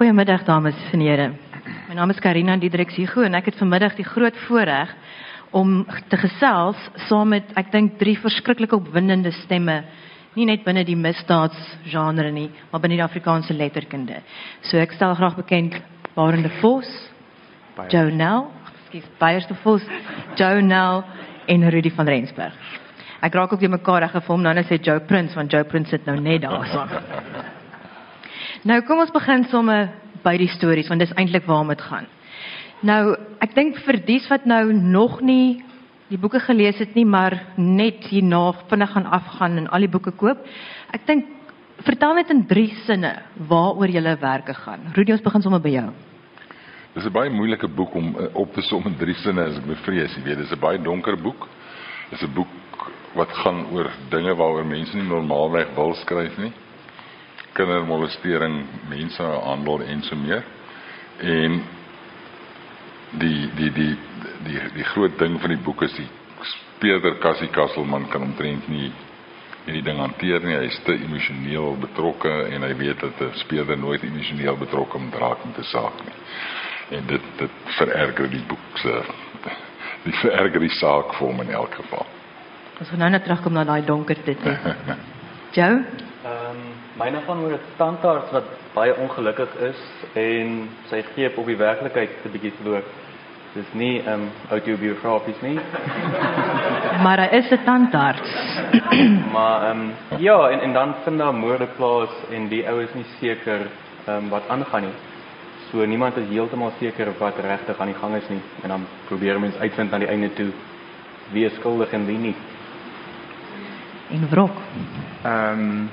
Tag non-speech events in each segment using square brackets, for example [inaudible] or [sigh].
Goeiemiddag dames en here. My naam is Karina Diedrix Hugo en ek het vanmiddag die groot voorreg om te gesels saam met ek dink drie verskriklik opwindende stemme nie net binne die misdaadsgenre nie, maar binne die Afrikaanse letterkunde. So ek stel graag bekend Barende Vos, Joe Nel, skief Beyers de Vos, Joe Nel en Rudy van Rensburg. Ek raak ook die mekaar reg gevorm nou net sê Joe Prince want Joe Prince sit nou net daar so. [laughs] Nou kom ons begin sommer by die stories want dis eintlik waarom dit gaan. Nou, ek dink vir dies wat nou nog nie die boeke gelees het nie, maar net hierna vinnig gaan afgaan en al die boeke koop. Ek dink vertel net in drie sinne waaroor julle werke gaan. Rudy, ons begin sommer by jou. Dis 'n baie moeilike boek om uh, op te som in drie sinne as ek bevrees, jy weet, dis 'n baie donker boek. Dis 'n boek wat gaan oor dinge waaroor mense nie normaalweg wil skryf nie kindermolestering, mensenhandel en so meer. En die die die die die groot ding van die boek is die speurder Cassie Kasselman kan omtrent nie hierdie ding hanteer nie. Hy is te emosioneel betrokke en hy weet dat 'n speurder nooit emosioneel betrokke moet raak met 'n saak nie. En dit dit vererger die boek se die vererger die saak vir hom in elk geval. Ons gaan nou net terugkom na daai donkerte [laughs] toe. Joe? Ehm um, myne gaan oor 'n tandarts wat baie ongelukkig is en sy greep op die werklikheid 'n bietjie verloor. Dis nie ehm um, autobiografies nie. [laughs] maar hy is 'n tandarts. [clears throat] maar ehm um, ja, en en dan vind daar moorde plaas en die ou is nie seker ehm um, wat aangaan nie. So niemand is heeltemal seker wat regtig aan die gang is nie en dan probeer mense uitvind aan die einde toe wie skuldig en wie nie. En wrok. Ehm um,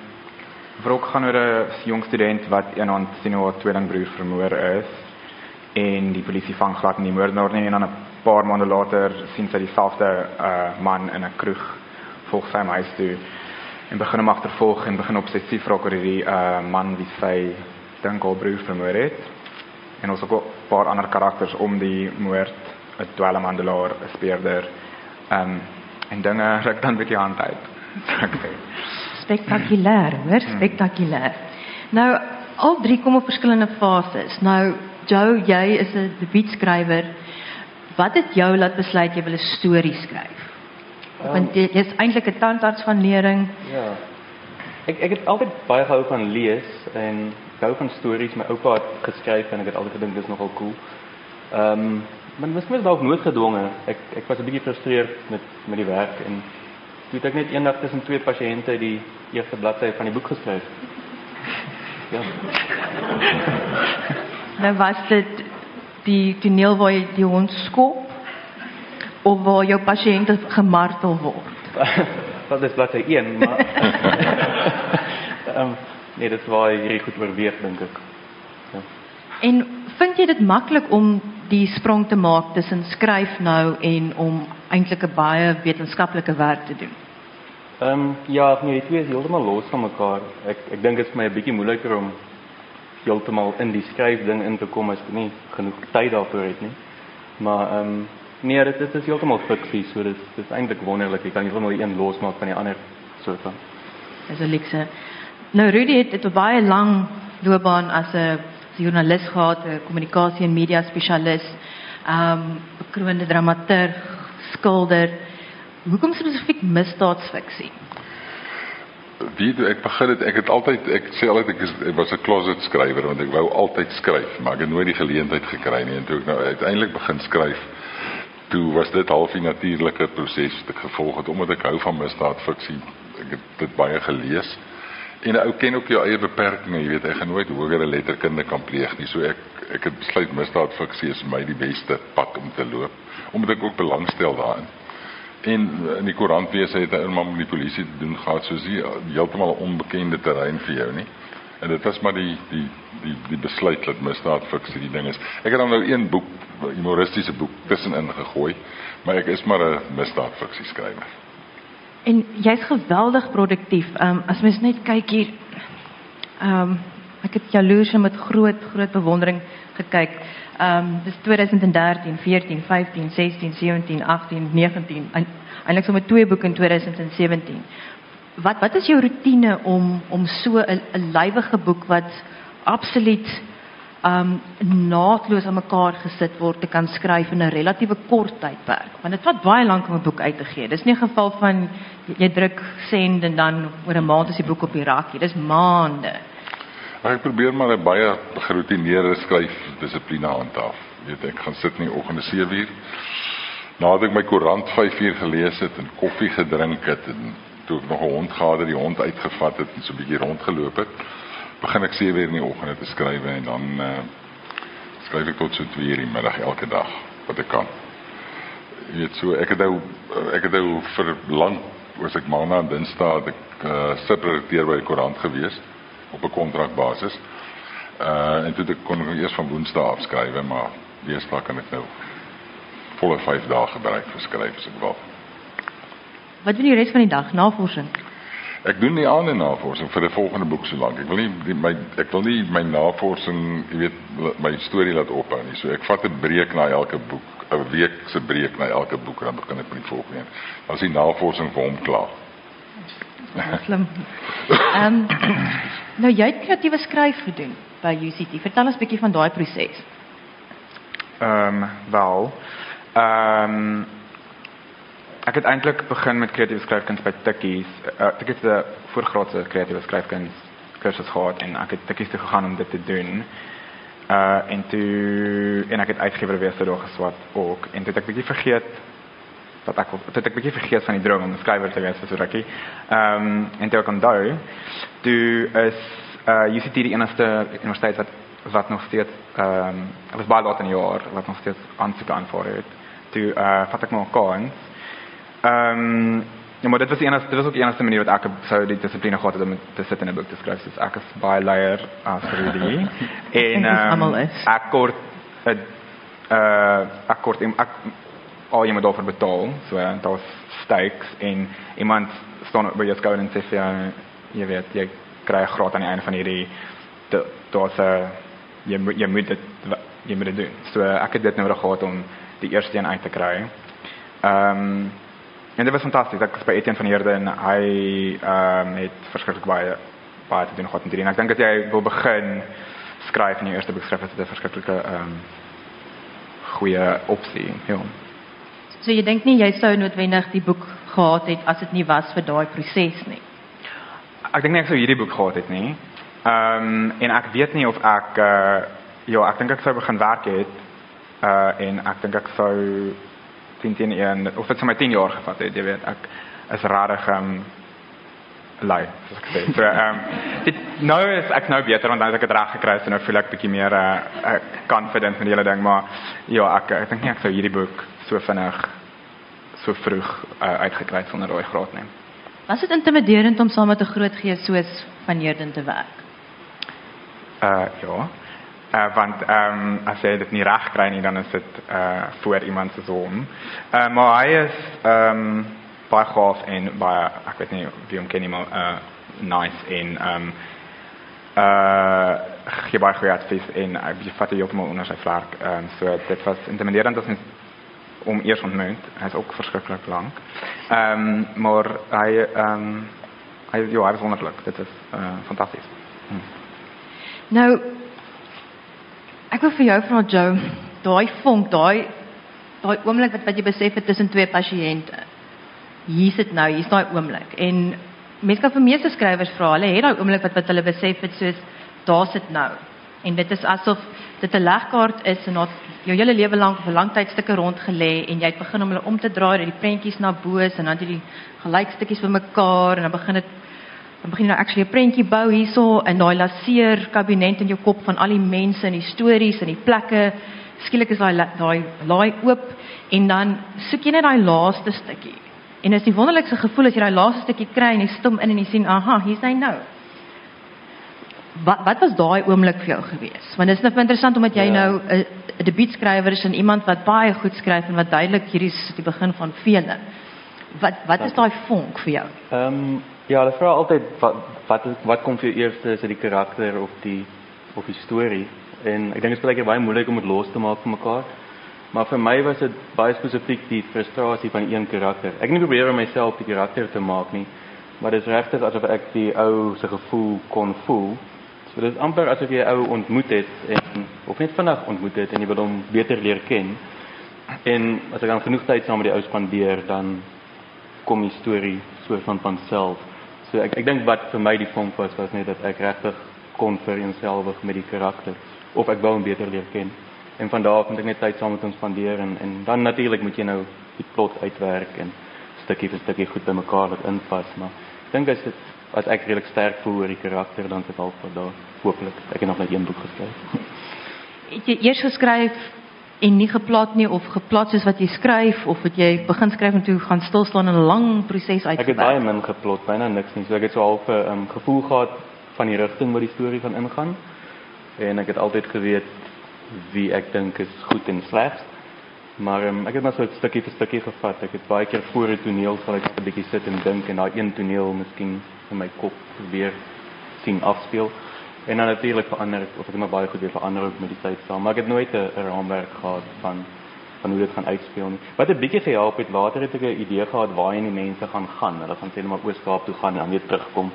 wrok gaan oor 'n jong student wat eendag sien hoe 'n tweelingbroer vermoor is en die polisie vang glad nie moordenaar nie en dan 'n paar maande later sien sy dieselfde uh man in 'n kroeg volg sy hom huis toe en begin hom agtervolg en begin obsessief raak oor hierdie uh man wie sy dink al broer vermoor het en ons het ook 'n paar ander karakters om die moord 'n dwelmhandelaar 'n speurder um en dinge [laughs] raak dan bietjie hand uit. [laughs] spektakulêr, hoor, hmm. spektakulêr. Nou al drie kom op verskillende fases. Nou Joe, jy is 'n debuutskrywer. Wat het jou laat besluit jy wil 'n storie skryf? Um, Want jy is eintlik 'n tandarts van lering. Ja. Ek ek het altyd baie gehou van lees en gehou van stories. My oupa het geskryf en ek het altyd gedink dis nogal cool. Ehm, um, maar miskien was dalk noodgedwonge. Ek ek was 'n bietjie gefrustreerd met met die werk en Toe het ek net eendag tussen twee pasiënte die eerste bladsy van die boek geskryf. [laughs] Ja. nou was dit die toneel waar jy die hond skop of waar jou pasiënte gemartel word. [laughs] Wat is bladsy 1, maar um, [laughs] nee, dit was hierdie goed oorweeg dink ek. Ja. En vind jy dit maklik om die sprong te maak tussen skryf nou en om eintlik 'n baie wetenskaplike werk te doen? Ehm um, ja, nee, die twee is heeltemal los van mekaar. Ek ek dink dit is vir my 'n bietjie moeiliker om heeltemal in die skryfding in te kom as ek nie genoeg tyd daarvoor het nie. Maar ehm um, nee, dit, dit is heeltemal fiksie, so dit dit is eintlik wonderlik. Jy kan nie sommer een losmaak van die ander soort van. Dis 'n lekse. Nou Rudy het, het 'n baie lang loopbaan as 'n joernalis gehad, 'n kommunikasie en media spesialis, ehm um, bekroonde dramaturg, skilder. Hoekom spesifiek misdaadsfiksie? Wie toe ek begin het, ek het altyd ek sê altyd ek, is, ek was 'n closet skrywer want ek wou altyd skryf, maar ek het nooit die geleentheid gekry nie en toe ek nou uiteindelik begin skryf, toe was dit half 'n natuurlike proses wat ek gevolg het omdat ek hou van misdaadfiksie. Ek het dit baie gelees. En 'n ou ken ook jou eie beperkings, jy weet, hy gaan nooit hogere letterkunde kan pleeg nie. So ek ek het besluit misdaadfiksie is vir my die beste pad om te loop omdat ek ook belangstel daarin. En in die koerant lees het hy maar met die polisie te doen gehad soos hy heeltemal 'n onbekende terrein vir jou nie. En dit was maar die die die die besluit dat misdaad fiksie die ding is. Ek het dan nou een boek, 'n humoristiese boek tussenin gegooi, maar ek is maar 'n misdaad fiksie skrywer. En jy's geweldig produktief. Ehm um, as mens net kyk hier ehm um, ek het jaloers met groot groot bewondering gekyk. Ehm um, dis 2013, 14, 15, 16, 17, 18, 19 en eintlik sommer twee boeke in 2017. Wat wat is jou rotine om om so 'n lywige boek wat absoluut um naadloos aan mekaar gesit word te kan skryf in 'n relatiewe kort tydperk. Want dit vat baie lank om 'n boek uit te gee. Dis nie 'n geval van jy druk send en dan oor 'n maand is die boek op die rakkie. Dis maande. Ek probeer maar 'n baie gerotineerde skryf dissipline handhaaf. Jy weet ek gaan sit in die oggende 7uur. Nadat ek my koerant 5uur gelees het en koffie gedrink het en toe ek nog 'n hond gehad het, die hond uitgevat het en so 'n bietjie rondgeloop het, begin ek 7uur in die oggende te skryf en dan uh, skryf ek tot so 2uur in die middag elke dag wat ek kan. Jy weet so ek het nou ek het nou vir lank was ek maandag en dinsdag het ek uh, subredakteur by die koerant gewees op 'n kontrakbasis. Uh en toe ek kon ek eers van Woensdae af skryf, maar deesdae kan ek nou volle 5 dae gebruik vir skryf as ek wil. Wat doen jy res van die dag? Navorsing. Ek doen nie aan 'n navorsing vir die volgende boek so lank. Ek wil nie die, my ek wil nie my navorsing, jy weet, my storie laat ophou nie. So ek vat 'n breek na elke boek, 'n week se breek na elke boek en dan begin ek met die volgende. As die navorsing vir hom klaar. [laughs] Slim. Ehm um, nou jy het kreatiewe skryf gedoen by UCT. Vertel ons 'n bietjie van daai proses. Ehm um, wel. Ehm um, ek het eintlik begin met kreatiewe skryfkuns by Tikkies. Uh, Tikkies het 'n voorgraadse kreatiewe skryfkuns kursus gehad en ek het Tikkies toe gegaan om dit te doen. Uh en toe en ek het uitgewer wees daar geswat ook en toe het ek bietjie vergeet dat ek het ek bietjie vergeet van die droom om 'n skrywer te wees vir so rukkie. Ehm um, en toe ek onthou, toe is uh UCT die enigste universiteit wat wat nog steeds ehm um, was baie laat in die jaar wat nog steeds aansoeke aanvaar het. Toe uh vat ek maar kans. Ehm um, ja, maar dit was die enigste dit was ook die enigste manier wat ek sou die dissipline gehad het om te sit en 'n boek te skryf. So ek is baie leier as Rudy. [laughs] en ehm um, ek kort 'n uh ek kort ek al moet daarvoor betaal. So uh, daar's stakes en iemand staan by jou skouer en sê vir jou jy weet jy kry 'n graad aan die einde van hierdie daar's 'n jy moet jy moet dit jy moet dit doen. So ek het dit nodig gehad om die eerste een uit te kry. Ehm um, en dit was fantasties. Ek was by Etienne van Heerde en hy ehm um, het verskriklik baie baie te doen gehad met hierdie. En ek dink as jy wil begin skryf in jou eerste boek skryf, is dit 'n verskriklike ehm um, goeie opsie. Ja. So jy dink nie jy sou noodwendig die boek gehad het as dit nie was vir daai proses nie. Ek dink nie ek sou hierdie boek gehad het nie. Ehm um, en ek weet nie of ek uh ja, ek dink ek sou begin werk het uh en ek dink ek sou 10 teen 1 of dit sou my 10 jaar gevat het, jy weet, ek is ehm um, lui, soos ek sê. So ehm um, dit nou is ek nou beter want dan het ek dit reg gekry en nou voel ek bietjie meer uh confident met die hele ding, maar ja, ek ek dink nie ek sou hierdie boek so vinnig so vroeg uh, uitgekry sonder daai graad nie. Was dit intimiderend om saam met 'n groot gees soos van Heerden te werk? Uh ja. Uh want ehm um, as jy dit nie reg kry nie dan is dit uh voor iemand se zoon. Uh maar hy is ehm um, baie gaaf en baie ek weet nie wie hom ken nie maar uh nice en ehm um, uh gee baie goeie advies en uh, vat jy op maar onder sy vlerk. Ehm um, so dit was intimiderend as mens om eers ontmoet. Hy's ook verskriklik lank. Ehm um, maar hy ehm um, hy ja, hy was wonderlik. Dit is uh fantasties. Hm. Nou ek wil vir jou vra Joe, daai vonk, daai daai oomblik wat wat jy besef het tussen twee pasiënte. Hier sit nou, hier's daai oomblik. En mense kan vir meeste skrywers vra, hulle het daai oomblik wat wat hulle besef het soos daar sit nou. En dit is asof dit 'n legkaart is en dat jou hele lewe lank vir lang tyd stukke rond gelê en jy het begin om hulle om te draai, dat die prentjies na bo is en dan jy die gelykstukkies vir mekaar en dan begin dit dan begin jy nou actually 'n prentjie bou hierso in daai laseer kabinet in jou kop van al die mense en die stories en die plekke. Skielik is daai daai laai oop en dan soek jy net daai laaste stukkie. En dit is die wonderlikste gevoel as jy daai laaste stukkie kry en jy stom in en jy sien, aha, hier's hy nou. Wat wat was daai oomblik vir jou gewees? Want dit is nou interessant omdat jy ja. nou 'n 'n debuutskrywer is en iemand wat baie goed skryf en wat duidelik hierdie is die begin van vele. Wat wat is daai vonk vir jou? Ehm um, ja, hulle vra altyd wat wat wat kom vir jou eers is dit die karakter of die of die storie? En ek dink dit is baie baie moeilik om dit los te maak van mekaar. Maar vir my was dit baie spesifiek die frustrasie van een karakter. Ek het nie probeer om myself die karakter te maak nie, maar dit is regtig asof ek die ou se gevoel kon voel Dit is amper asof jy 'n ou ontmoet het en of net vandag ontmoet het en jy wil hom beter leer ken. En as ek dan genoeg tyd saam met die ou spandeer, dan kom die storie soort van van self. So ek ek dink wat vir my die vonk was was net dat ek regtig kon vereenselwig met die karakter of ek wou hom beter leer ken. En van daar af moet ek net tyd saam met hom spandeer en en dan natuurlik moet jy nou die plot uitwerk en stukkie vir stukkie goed bymekaar wat inpas, maar ek dink as dit as ek redelik sterk voel oor die karakter dan het al van daar hopelik. Ek het nog net een boek geskryf. [laughs] Het jy eers geskryf en nie geplaat nie of geplaat soos wat jy skryf of het jy begin skryf en toe gaan stil staan en 'n lang proses Ek het baie min geplot, byna niks nie. So ek het so half 'n um, gevoel gehad van die rigting wat die storie gaan ingaan. En ek het altyd geweet wie ek dink is goed en sleg. Maar um, ek het maar so 'n stukkie vir stukkie gevat. Ek het baie keer voor 'n toneel sal ek 'n bietjie sit en dink en daai een toneel miskien in my kop weer sien afspeel. En dan natuurlik verander ek of ek maar baie goed weer verander ook met die tyd saam. Maar ek het nooit 'n raamwerk gehad van van hoe dit gaan uitspeel nie. Wat 'n bietjie gehelp het, later het ek 'n idee gehad waarheen die mense gaan gaan. Hulle gaan sê net maar Oos-Kaap toe gaan en dan weer terugkom.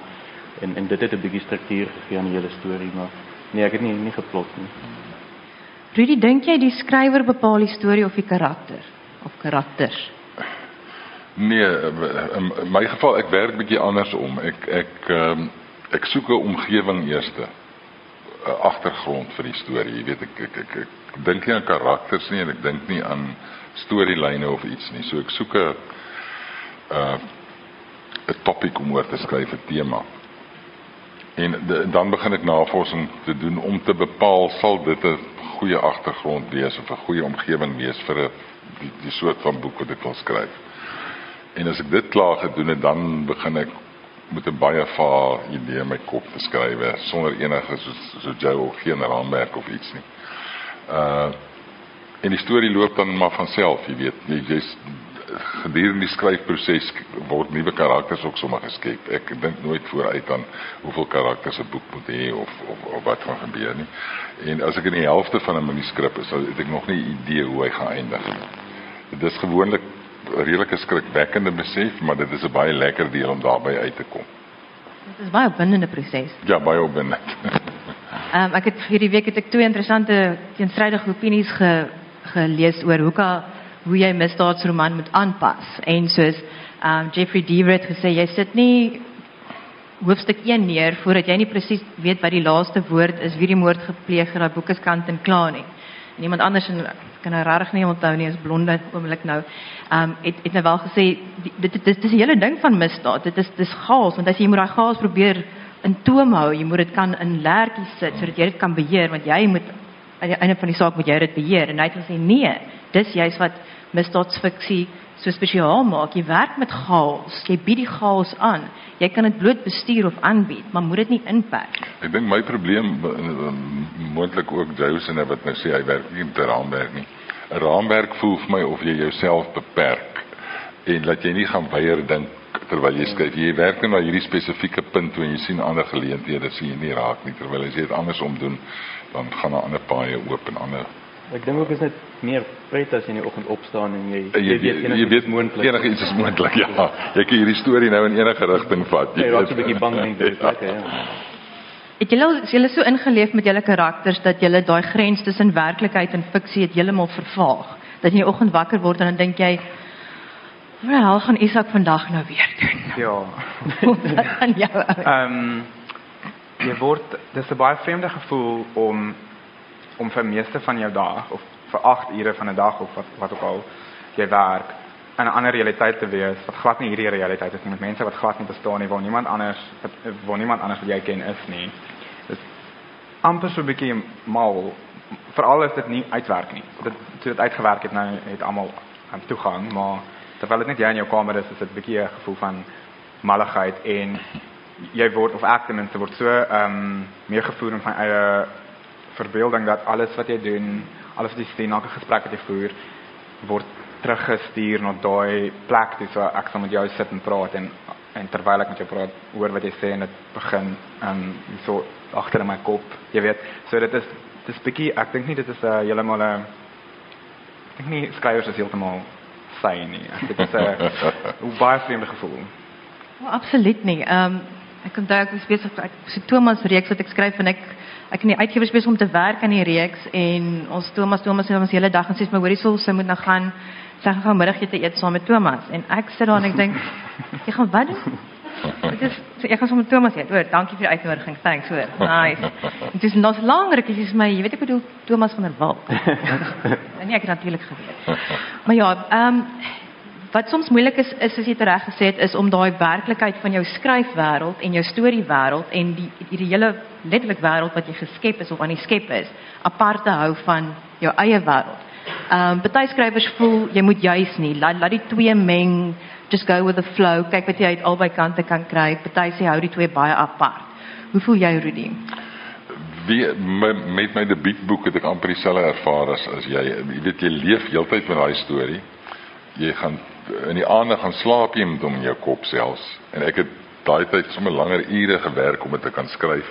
En en dit het 'n bietjie struktuur gegee aan die hele storie, maar nee, ek het nie nie geplot nie. Rudy, dink jy die skrywer bepaal die storie of die karakter of karakters? Nee, in my geval ek werk bietjie andersom. Ek ek ehm ek soek 'n omgewing eerste. 'n agtergrond vir die storie. Jy weet ek ek ek, ek, ek dink nie aan karakters nie en ek dink nie aan storielyne of iets nie. So ek soek 'n 'n 'n topik om oor te skryf, 'n tema. En de, dan begin ek navorsing te doen om te bepaal sal dit 'n goeie agtergrond wees of 'n goeie omgewing wees vir 'n die, die soort van boek wat ek wil skryf. En as ek dit klaar gedoen het, dan begin ek met 'n baie vaar idee in my kop te skryf sonder enige so so jou of geen raamwerk of iets nie. Uh en die storie loop dan maar van self, jy weet. Jy jy's gedurende die skryfproses word nuwe karakters ook sommer geskep. Ek dink nooit vooruit aan hoeveel karakters 'n boek moet hê of, of of wat gaan gebeur nie. En as ek in die helfte van 'n manuskrip is, dan het ek nog nie 'n idee hoe hy gaan eindig nie. Dit is gewoonlik redelike skrikwekkende besef, maar dit is 'n baie lekker deel om daarbey uit te kom. Dit is baie opwindende proses. Ja, baie opwindend. [laughs] [laughs] Ehm um, ek het hierdie week het ek twee interessante teenstrydige opinies ge, gelees oor hoe ka hoe jy misdaadsroman moet aanpas. En soos ehm um, Jeffrey Deaver het gesê jy sit nie hoofstuk 1 neer voordat jy nie presies weet wat die laaste woord is wie die moord gepleeg het, daai boek is kant en klaar nie. En iemand anders en kan nou regtig nie onthou nie, is blonde oomblik nou. Ehm um, het het nou wel gesê dit dit dit is 'n hele ding van misdaad. Dit is dis chaos want as jy moet daai chaos probeer in toom hou, jy moet dit kan in lertjies sit sodat jy dit kan beheer want jy moet aan die einde van die saak moet jy dit beheer en hy het gesê nee, dis juist wat misdaadsfiksie so spesiaal maak. Jy werk met chaos. Jy bied die chaos aan. Jy kan dit bloot bestuur of aanbied, maar moet dit nie inperk. Ek dink my probleem eh, moontlik ook Jousen wat nou sê hy werk nie 'n raamwerk nie. 'n Raamwerk voel vir my of jy jouself beperk en laat jy nie gaan weier dink terwyl jy skryf. Jy werk net na hierdie spesifieke punt toe en jy sien ander geleenthede sien jy nie raak nie terwyl as jy dit andersom doen dan gaan 'n ander paaie oop en ander Ek dink ook is dit meer pret as jy in die oggend opstaan en jy jy, jy, jy weet moontlik. enige iets is moontlik ja. Jy kan hierdie storie nou in enige rigting vat. Jy raak so 'n weet. bietjie bang dink dit is lekker, ja. Het julle al- is julle so ingeleef met julle karakters dat julle daai grens tussen werklikheid en fiksie het heeltemal vervaag? Dat jy in die oggend wakker word en dan dink jy, "Wel, gaan Isak vandag nou weer doen?" Ja. [laughs] Wat gaan jou ou? Ehm jy word dis 'n baie vreemde gevoel om om vir meeste van jou dag of vir 8 ure van 'n dag of wat wat ook al jy werk in 'n ander realiteit te wees wat glad nie hierdie realiteit is nie met mense wat glad nie bestaan nie waar niemand anders waar niemand anders wat jy ken is nie. Dis amper so 'n bietjie mal veral as dit nie uitwerk nie. Dit toe dit uitgewerk het nou het almal aan toegang, maar terwyl dit net jy in jou kamer is, is dit 'n bietjie 'n gevoel van malligheid en jy word of ek ten minste word so ehm um, meegevoer in van eie verbeelding dat alles wat jy doen, alles wat jy sê, elke gesprek wat jy voer word teruggestuur na daai plek toe so ek sal met jou sit en praat en en terwyl ek met jou praat hoor wat jy sê en dit begin um, so agter in my kop, jy weet. So dit is dis bietjie ek dink nie dit is 'n uh, heeltemal 'n ek dink nie skrywers is heeltemal sy nie. Ek dit is 'n 'n [laughs] baie vreemde gevoel. Oh, absoluut nie. Ehm um, Ek onthou ek was besig ek so Thomas reeks wat ek skryf en ek ek in die uitgewers besig om te werk aan die reeks en ons Thomas Thomas het ons hele dag en sê my hoorie sou sy moet nou gaan sy gaan gou middagete eet saam met Thomas en ek sit daar en ek dink jy gaan wat doen? Dit is so ek gaan saam met Thomas eet. Oor, dankie vir die uitnodiging. Thanks hoor. Nice. Dit is nog langer ek is my, jy weet ek bedoel Thomas van der Walt. [laughs] En nee, ek het natuurlik geweet. Maar ja, ehm um, wat soms moeilik is is as jy reg gesê het is om daai werklikheid van jou skryfwêreld en jou storiewêreld en die die hele letterlik wêreld wat jy geskep is of aan die skep is apart te hou van jou eie wêreld. Ehm um, baie skrywers voel jy moet juis nie laat laat die twee meng just go with the flow kyk wat jy uit albei kante kan kry. Party sê hou die twee baie apart. Hoe voel jy Rudy? Wie my, met my debuutboek het ek amper dieselfde ervaar as as jy. Jy weet jy leef heeltyd met daai storie. Jy gaan in die aande gaan slaap jy met hom in jou kop selfs. En ek het daai tyd sommer langer ure gewerk om dit te kan skryf.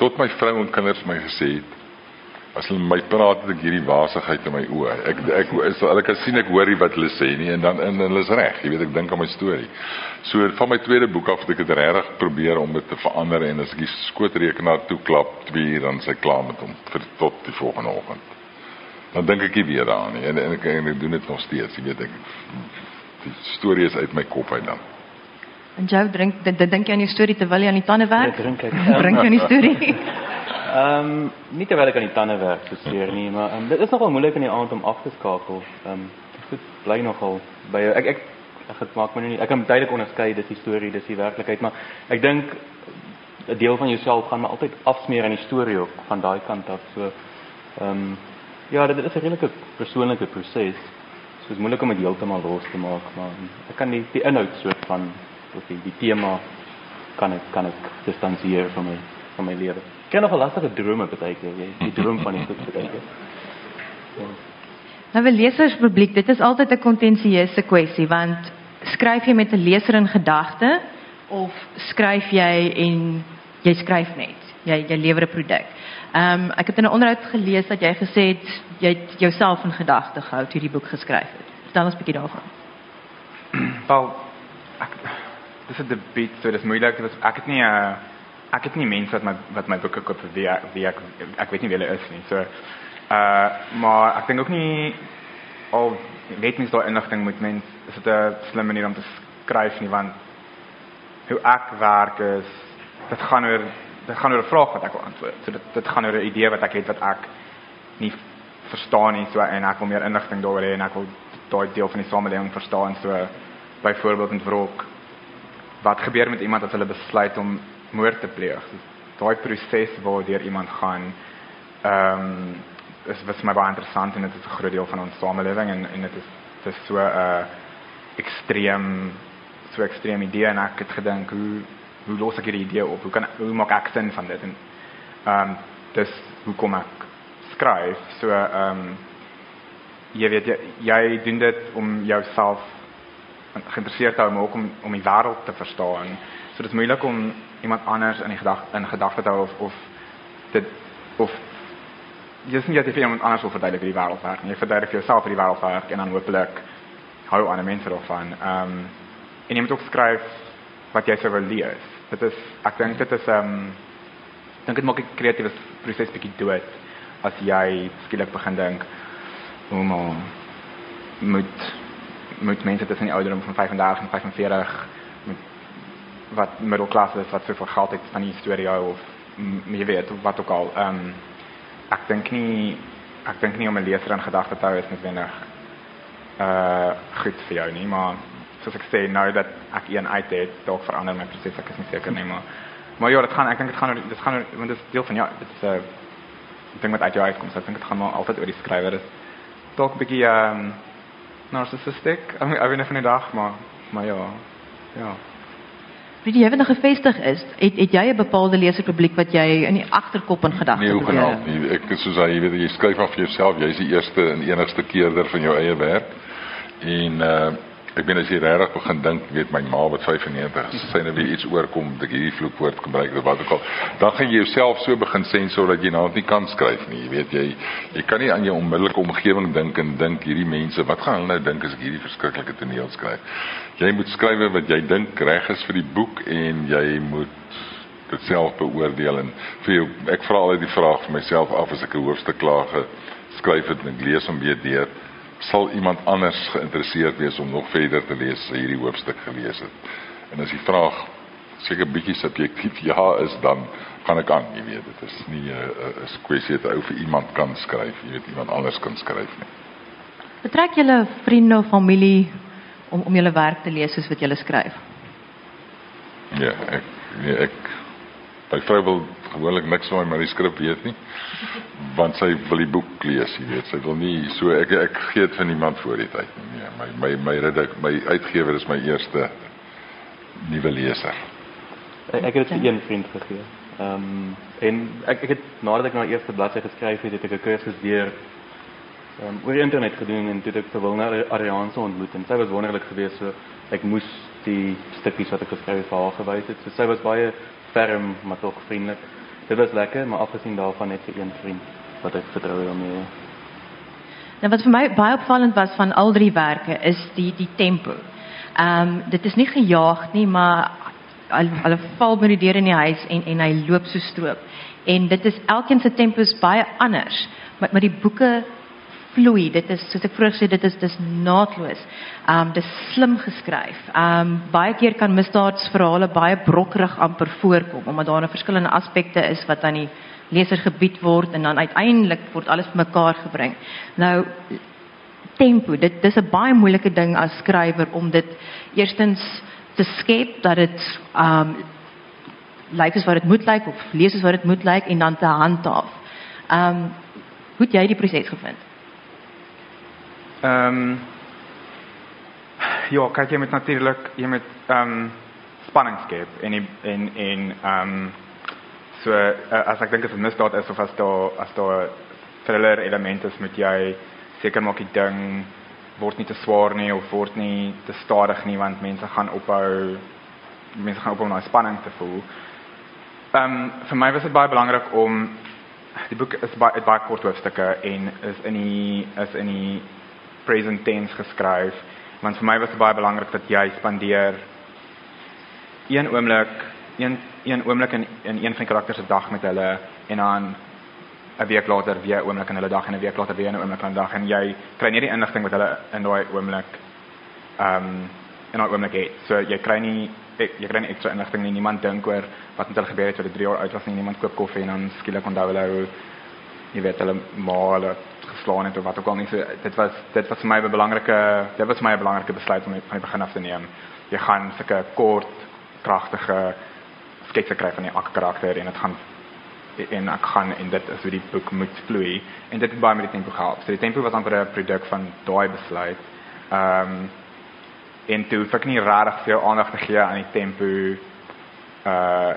Tot my vrou en kinders my gesê het as hulle my praat het ek hierdie wasigheid in my oë. Ek ek is hulle kan sien ek hoor wat hulle sê nie en dan en hulle is reg. Jy weet ek dink aan my storie. So van my tweede boek af het ek dit regtig probeer om dit te verander en as ek die skootrekenaar toe klap 2 uur dan sy klaar met hom vir tot die volgende oggend. Dan dink ek nie weer daaraan nie en, en ek en ek doen dit nog steeds. Jy weet ek die storie is uit my kop uit dan. En jy drink dit dink jy aan die [laughs] storie [laughs] terwyl jy aan die tande werk? Ja, drink ek. drink jy aan die storie? Ehm um, nie terwyl ek aan die tande werk so seer nie, maar um, dit is nogal moeilik in die aand om af te skakel. Ehm um, dit bly nogal by jou. Ek ek ek het maak my nie ek kan duidelik onderskei dis die storie, dis die werklikheid, maar ek dink 'n deel van jouself gaan maar altyd afsmeer aan die storie ook van daai kant af. So ehm um, ja, dit is 'n redelike persoonlike proses. So dit is moeilik om dit heeltemal los te maak, maar ek kan die die inhoud soort van of die, die tema kan ek kan ek distansieer van my van my lewe. Ek het nog 'n lastige keer, jy, die droom van die goed baie keer. Ja. Nou vir leserspubliek, dit is altyd 'n kontensieuse kwessie want skryf jy met 'n leser in gedagte of skryf jy en jy skryf net. Jy jy lewer 'n produk. Ehm um, ek het in 'n onderhoud gelees dat jy gesê het jy het jouself in gedagte gehou toe die boek geskryf het. Vertel ons 'n bietjie daarvan. Wel, ek dis 'n debuut, so dis moeilik. Dit was ek het nie 'n uh, ek het nie mense wat my wat my boeke koop vir wie ek, wie ek ek weet nie wie hulle is nie. So uh maar ek dink ook nie al weet mens daai inligting moet mens is dit 'n slim manier om te skryf nie want hoe ek werk is dit gaan oor dit gaan oor 'n vraag wat ek wil antwoord. So dit dit gaan oor 'n idee wat ek het wat ek nie verstaan nie so en ek wil meer inligting daaroor hê en ek wil daai deel van die samelewing verstaan so byvoorbeeld in wrok wat gebeur met iemand as hulle besluit om moord te pleeg. Daai proses waardeur iemand gaan ehm um, is was my baie interessant en dit is 'n groot deel van ons samelewing en en dit is dit is so 'n uh, ekstreem so ekstreem idee en ek het gedink hoe hoe los ek hierdie idee op? Hoe kan hoe maak ek sin van dit? En ehm um, dis hoe kom ek skryf? So ehm um, jy weet jy, jy doen dit om jouself geïnteresseerd te hou maar ook om om die wêreld te verstaan. So dit is moeilik om iemand anders in die gedagte in gedagte te hou of of dit of jy sien jy het vir iemand anders wil verduidelik die wêreld werk. Jy verduidelik vir jouself hoe die wêreld werk en dan hopelik hou ander mense daarvan. Ehm um, en jy moet ook skryf wat jy sou wil lees. Dit is ek dink dit is ehm um, dink dit maak 'n kreatiewe proses bietjie dood as jy skielik begin dink hoe maar moet moet mense tussen die ouderdom van 35 en 45 wat middelklasse is wat soveel geld het van die storie hou of jy weet wat ook al. Ehm um, ek dink nie ek dink nie om 'n leser in gedagte te hou is noodwendig uh goed vir jou nie, maar soos ek sê nou dat ek een uit het, dalk verander my proses, ek is nie seker nie, maar maar ja, dit gaan ek dink dit gaan dit gaan want dit is deel van ja, dit is 'n uh, ding wat uit jou uitkom. So ek dink dit gaan maar altyd oor die skrywer is. Dalk 'n bietjie ehm um, narcissistic. I mean, I weet nie van die dag, maar maar ja. Ja. Wie jy nog gevestig is, het het jy 'n bepaalde leserpubliek wat jy in die agterkop in gedagte het? Nee, hoegenaamd nie. Ek soos jy weet jy skryf af vir jouself, jy's die eerste en enigste keerder van jou eie werk. En uh Ek bedoel as jy regtig begin dink, weet my ma wat 95 is, sy nou weer iets oorkom dat ek hierdie vloekwoord gebruik of wat ook al, dan gaan jy jouself so begin sensor dat jy nou nie kan skryf nie. Jy weet jy jy kan nie aan jou onmiddellike omgewing dink en dink hierdie mense, wat gaan hulle nou dink as ek hierdie verskriklike toneel skryf? Jy moet skryf wat jy dink reg is vir die boek en jy moet dit self beoordeel en vir jou ek vra altyd die vraag vir myself af as ek 'n hoofstuk klaar geskryf het en ek lees hom weer deur sal iemand anders geïnteresseerd wees om nog verder te lees as hierdie hoofstuk gelees het. En as die vraag seker bietjie subjektief [laughs] ja is dan gaan ek aan, jy weet, dit is nie 'n uh, 'n kwessie dat ou vir iemand kan skryf, jy weet iemand anders kan skryf nie. Betrek julle vriende of familie om om julle werk te lees soos wat julle skryf. Ja, ek nee, ek my vrou wil gewoonlik niks van my manuskrip weet nie want sy wil die boek lees, jy weet, sy wil nie so ek ek gee dit vir niemand voor die tyd nie. Nee, my my my redak, my uitgewer is my eerste nuwe leser. Ek, het dit vir een vriend gegee. Ehm um, en ek ek het nadat ek na die eerste bladsy geskryf het, het ek 'n kursus weer ehm um, oor die internet gedoen en toe het ek vir Wilna Arianse ontmoet en sy was wonderlik geweest so ek moes die stukkies wat ek geskryf het vir haar gewys het. So sy was baie ferm maar tog vriendelik. Dit was lekker, maar afgesien daarvan net vir een vriend wat ek vertrou daarmee. Nou wat vir my baie opvallend was van al drie werke is die die tempo. Ehm um, dit is nie gejaag nie, maar hulle val met die deur in die huis en en hy loop so stroop. En dit is elkeen se tempo is baie anders, maar maar die boeke vloei. Dit is soos ek vroeër dit is dis naadloos. Um dis slim geskryf. Um baie keer kan misdaadsverhale baie brokkerig amper voorkom omdat daar 'n verskillende aspekte is wat aan die leser gebied word en dan uiteindelik word alles bymekaar gebring. Nou tempo, dit dis 'n baie moeilike ding as skrywer om dit eerstens te skep dat dit um lyk wat dit moet lyk of lees wat dit moet lyk en dan te handhaaf. Um hoe het jy die proses gevind? Ehm um, ja, kyk jy met natuurlik jy met ehm um, spanning skep en en en ehm um, so uh, as ek dink as 'n misdaad is of as daar as daar thriller elemente is met jy seker maak die ding word nie te swaar nie of word nie te stadig nie want mense gaan ophou mense gaan ophou om daai spanning te voel. Ehm um, vir my was dit baie belangrik om die boek is baie baie kort hoofstukke en is in die is in die present tense geskryf want vir my was dit baie belangrik dat jy spandeer een oomblik een een oomblik in in een van die karakters se dag met hulle en dan 'n week later weer 'n oomblik in hulle dag en 'n week later weer 'n oomblik hulle dag en jy kry nie die inligting wat hulle in daai oomblik ehm um, in daai oomblik het. So jy kry nie jy kry nie ekstra inligting nie. Niemand dink oor wat met hulle gebeur het toe hulle 3 jaar oud was nie. Niemand koop koffie en dan skielik onthou hulle hoe jy weet hulle maar hulle geslaan het of wat ook al nie. So dit was dit was vir my 'n belangrike dit was vir my 'n belangrike besluit om van die begin af te neem. Jy gaan sulke kort, kragtige sketse kry van die elke karakter en dit gaan en ek gaan en dit is hoe die boek moet vloei en dit het baie met die tempo gehelp. So die tempo was amper 'n produk van daai besluit. Ehm um, en toe ek nie regtig veel aandag te gee aan die tempo uh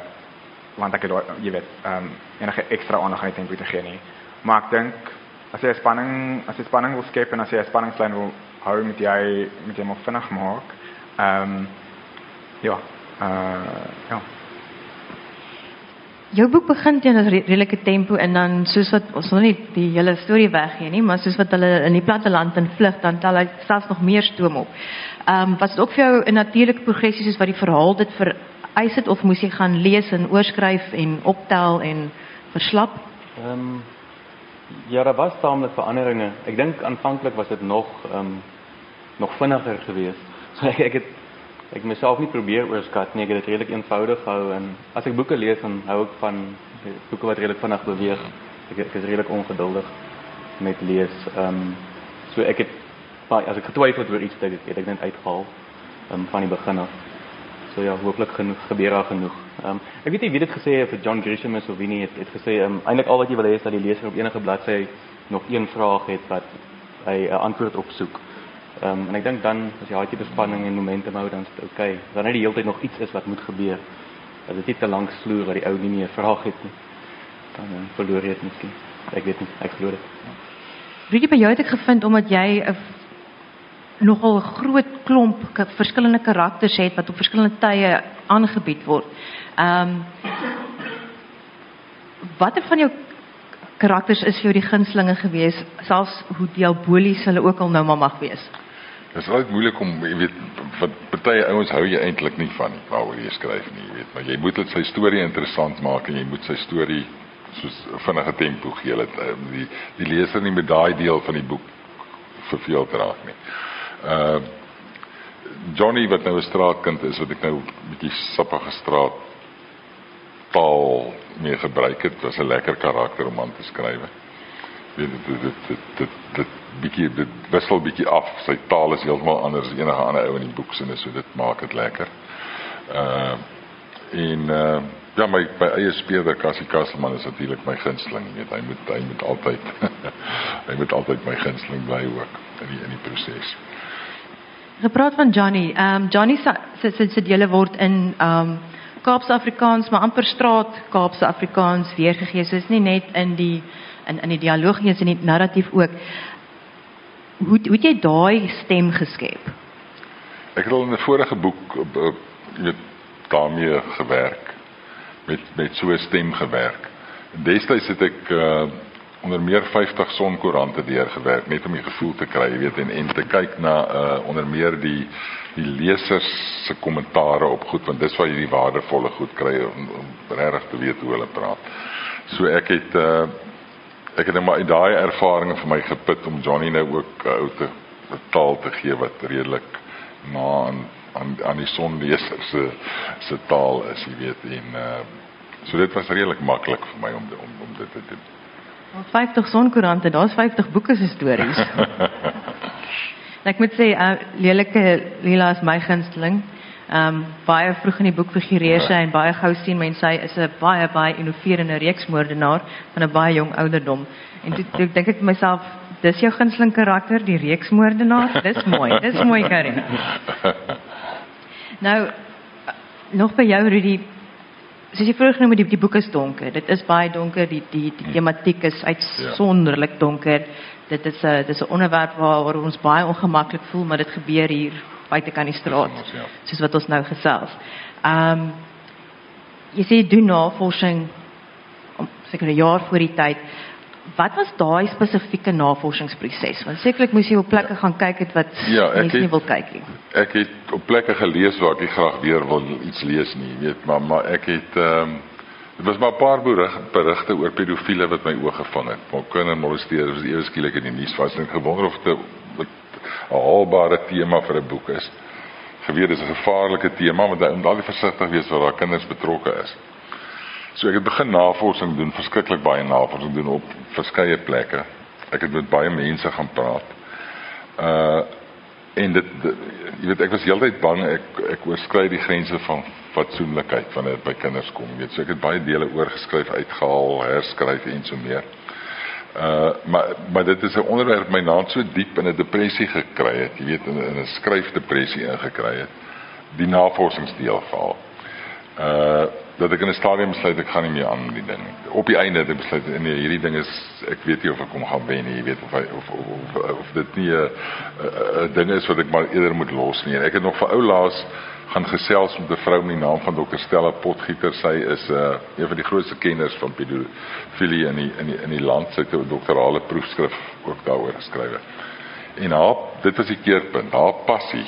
want ek het jy weet ehm um, enige ekstra aandag aan die tempo te gee nie. Maar ek dink as jy spanning as jy spanning wil skep en as jy 'n spanningslyn wil hou met jy met jy moet vinnig maak. Ehm um, ja. Uh ja. Jou boek begin teen 'n redelike tempo en dan soos wat ons nog nie die hele storie weggee nie, maar soos wat hulle in die platte land in vlug dan tel hy selfs nog meer stoom op. Ehm um, was dit ook vir jou 'n natuurlike progressie soos wat die verhaal dit vereis het of moes jy gaan lees en oorskryf en optel en verslap? Ehm um, Ja, daar was taamlik veranderinge. Ek dink aanvanklik was dit nog ehm nog vinniger geweest. [laughs] So ek ek het ek myself nie probeer oorskat nie. Ek het dit redelik eenvoudig gehou en as ek boeke lees dan hou ek van boeke wat redelik vinnig beweeg. Ek, ek is redelik ongeduldig met lees. Ehm um, so ek het as ek getwyfel het oor iets, het ek dit net uitgehaal um, van die begin af. So ja, hooplik genoeg daar genoeg. Ehm um, weet nie wie dit gesê het of John Grisham is of wie nie het, het gesê ehm um, al wat jy wil is dat die leser op enige bladsy nog een vraag het wat 'n antwoord op soek. Ehm en ek dink dan as jy daai tipe spanning en momentum hou dan is dit oukei. Okay. Dan net die hele nog iets is wat moet gebeur. Dat dit nie te lank sloer dat die ou nie meer vraag het nie. Dan um, verloor jy dit miskien. Ek weet nie, ek glo dit. Wie by jou het ek gevind omdat 'n nogal 'n groot klomp verskillende karakters het wat op verskillende tye aangebied word. Ehm um, watter van jou karakters is vir jou die gunstelinge gewees, selfs hoe diabolies hulle ook al nou maar mag wees? Dit is altyd moeilik om, jy weet, wat party ouens hou jy eintlik nie van waaroor jy skryf nie, jy weet, maar jy moet dit sy storie interessant maak en jy moet sy storie soos vinnige tempo gee dat uh, die die leser nie met daai deel van die boek verveel raak nie. Uh Johnny wat nou 'n straatkind is wat ek nou bietjie sappige straat taal mee gebruik het, was 'n lekker karakter om aan te skryf. Dit dit dit dit dit dit bietjie dit wissel bietjie af. Sy taal is heeltemal anders as enige ander ou in die boek se, so dit maak dit lekker. Uh en uh ja, my my eie speler Cassie Kasselman is natuurlik my gunsteling, jy weet, hy moet hy moet altyd [laughs] hy moet altyd my gunsteling bly ook in die in die proses. Gepraat van Johnny. Ehm um, Johnny se se se se dele word in ehm um, Kaapse Afrikaans, maar amper straat Kaapse Afrikaans weergegee. So is nie net in die in in die dialoog nie, is in die narratief ook. Hoe hoe het jy daai stem geskep? Ek het al in 'n vorige boek weet daarmee gewerk met met so 'n stem gewerk. Destyds het ek uh, onder meer 50 sonkoerante deurgewerk net om die gevoel te kry, jy weet en en te kyk na uh onder meer die die lesers se kommentare op goed want dis waar jy die waardevolle goed kry om, om regtig te weet hoe hulle praat. So ek het uh ek het net maar uit daai ervarings vir my geput om Johnny nou ook 'n uh, ou te taal te gee wat redelik na aan aan aan die sonleser se se taal is, jy weet en uh so dit was redelik maklik vir my om om om dit te doen. 50 sonkoerante, daar's 50 boeke se stories. [laughs] ek moet sê, uh, lelike Lila is my gunsteling. Ehm um, baie vroeg in die boek figureer sy en baie gou sien mense sy is 'n baie baie innoverende reeksmoordenaar van 'n baie jong ouderdom. En toe, toe dink ek vir myself, dis jou gunsteling karakter, die reeksmoordenaar. Dis mooi. Dis mooi, Karin. [laughs] Nou nog by jou Rudy, soos jy vroeër genoem het, die, die boek is donker. Dit is baie donker. Die die die tematiek is uitsonderlik donker. Dit is 'n dis 'n onderwerp waaroor ons baie ongemaklik voel, maar dit gebeur hier buite kan die straat. Soos wat ons nou gesels. Ehm um, jy sê doen navorsing om seker 'n jaar voor die tyd. Wat was daai spesifieke navorsingsproses? Want sekerlik moes jy op plekke gaan kyk het wat Ja, ek mense nie het- wil kyk nie. Ek het op plekke gelees waar ek nie graag weer wil iets lees nie, weet, maar maar ek het ehm um, dit was maar 'n paar berig, berigte oor pedofiele wat my oë gevang het. Maar kindermolesteerders was ewe skielik in die nuus was en gewonder of dit 'n haalbare tema vir 'n boek is. Geweet dis 'n gevaarlike tema want jy moet altyd versigtig wees waar daar kinders betrokke is. So ek het begin navorsing doen, verskriklik baie navorsing doen op verskeie plekke. Ek het met baie mense gaan praat. Uh en dit, dit jy weet ek was heeltyd bang ek ek oorskry die grense van fatsoenlikheid wanneer dit by kinders kom. Jy weet, so ek het baie dele oorgeskryf, uitgehaal, herskryf en so meer. Uh maar maar dit is 'n onderwerp my naam so diep in 'n depressie gekry het, jy weet in, 'n skryfdepressie ingekry het. Die navorsingsdeel veral. Uh dat ek in 'n stadium besluit ek gaan nie meer aan die ding nie. Op die einde het ek besluit nee, hierdie ding is ek weet nie of ek hom gaan wen nie, jy weet of hy, of, of of of dit nie 'n 'n 'n ding is wat ek maar eerder moet los nie. En ek het nog vir ou laas gaan gesels met 'n vrou met die naam van Dr Stella Potgieter. Sy is 'n uh, een van die grootste kenners van pedofilie in die in die in die land. Sy het 'n doktorale proefskrif ook daaroor geskryf. En haar dit was die keerpunt, haar passie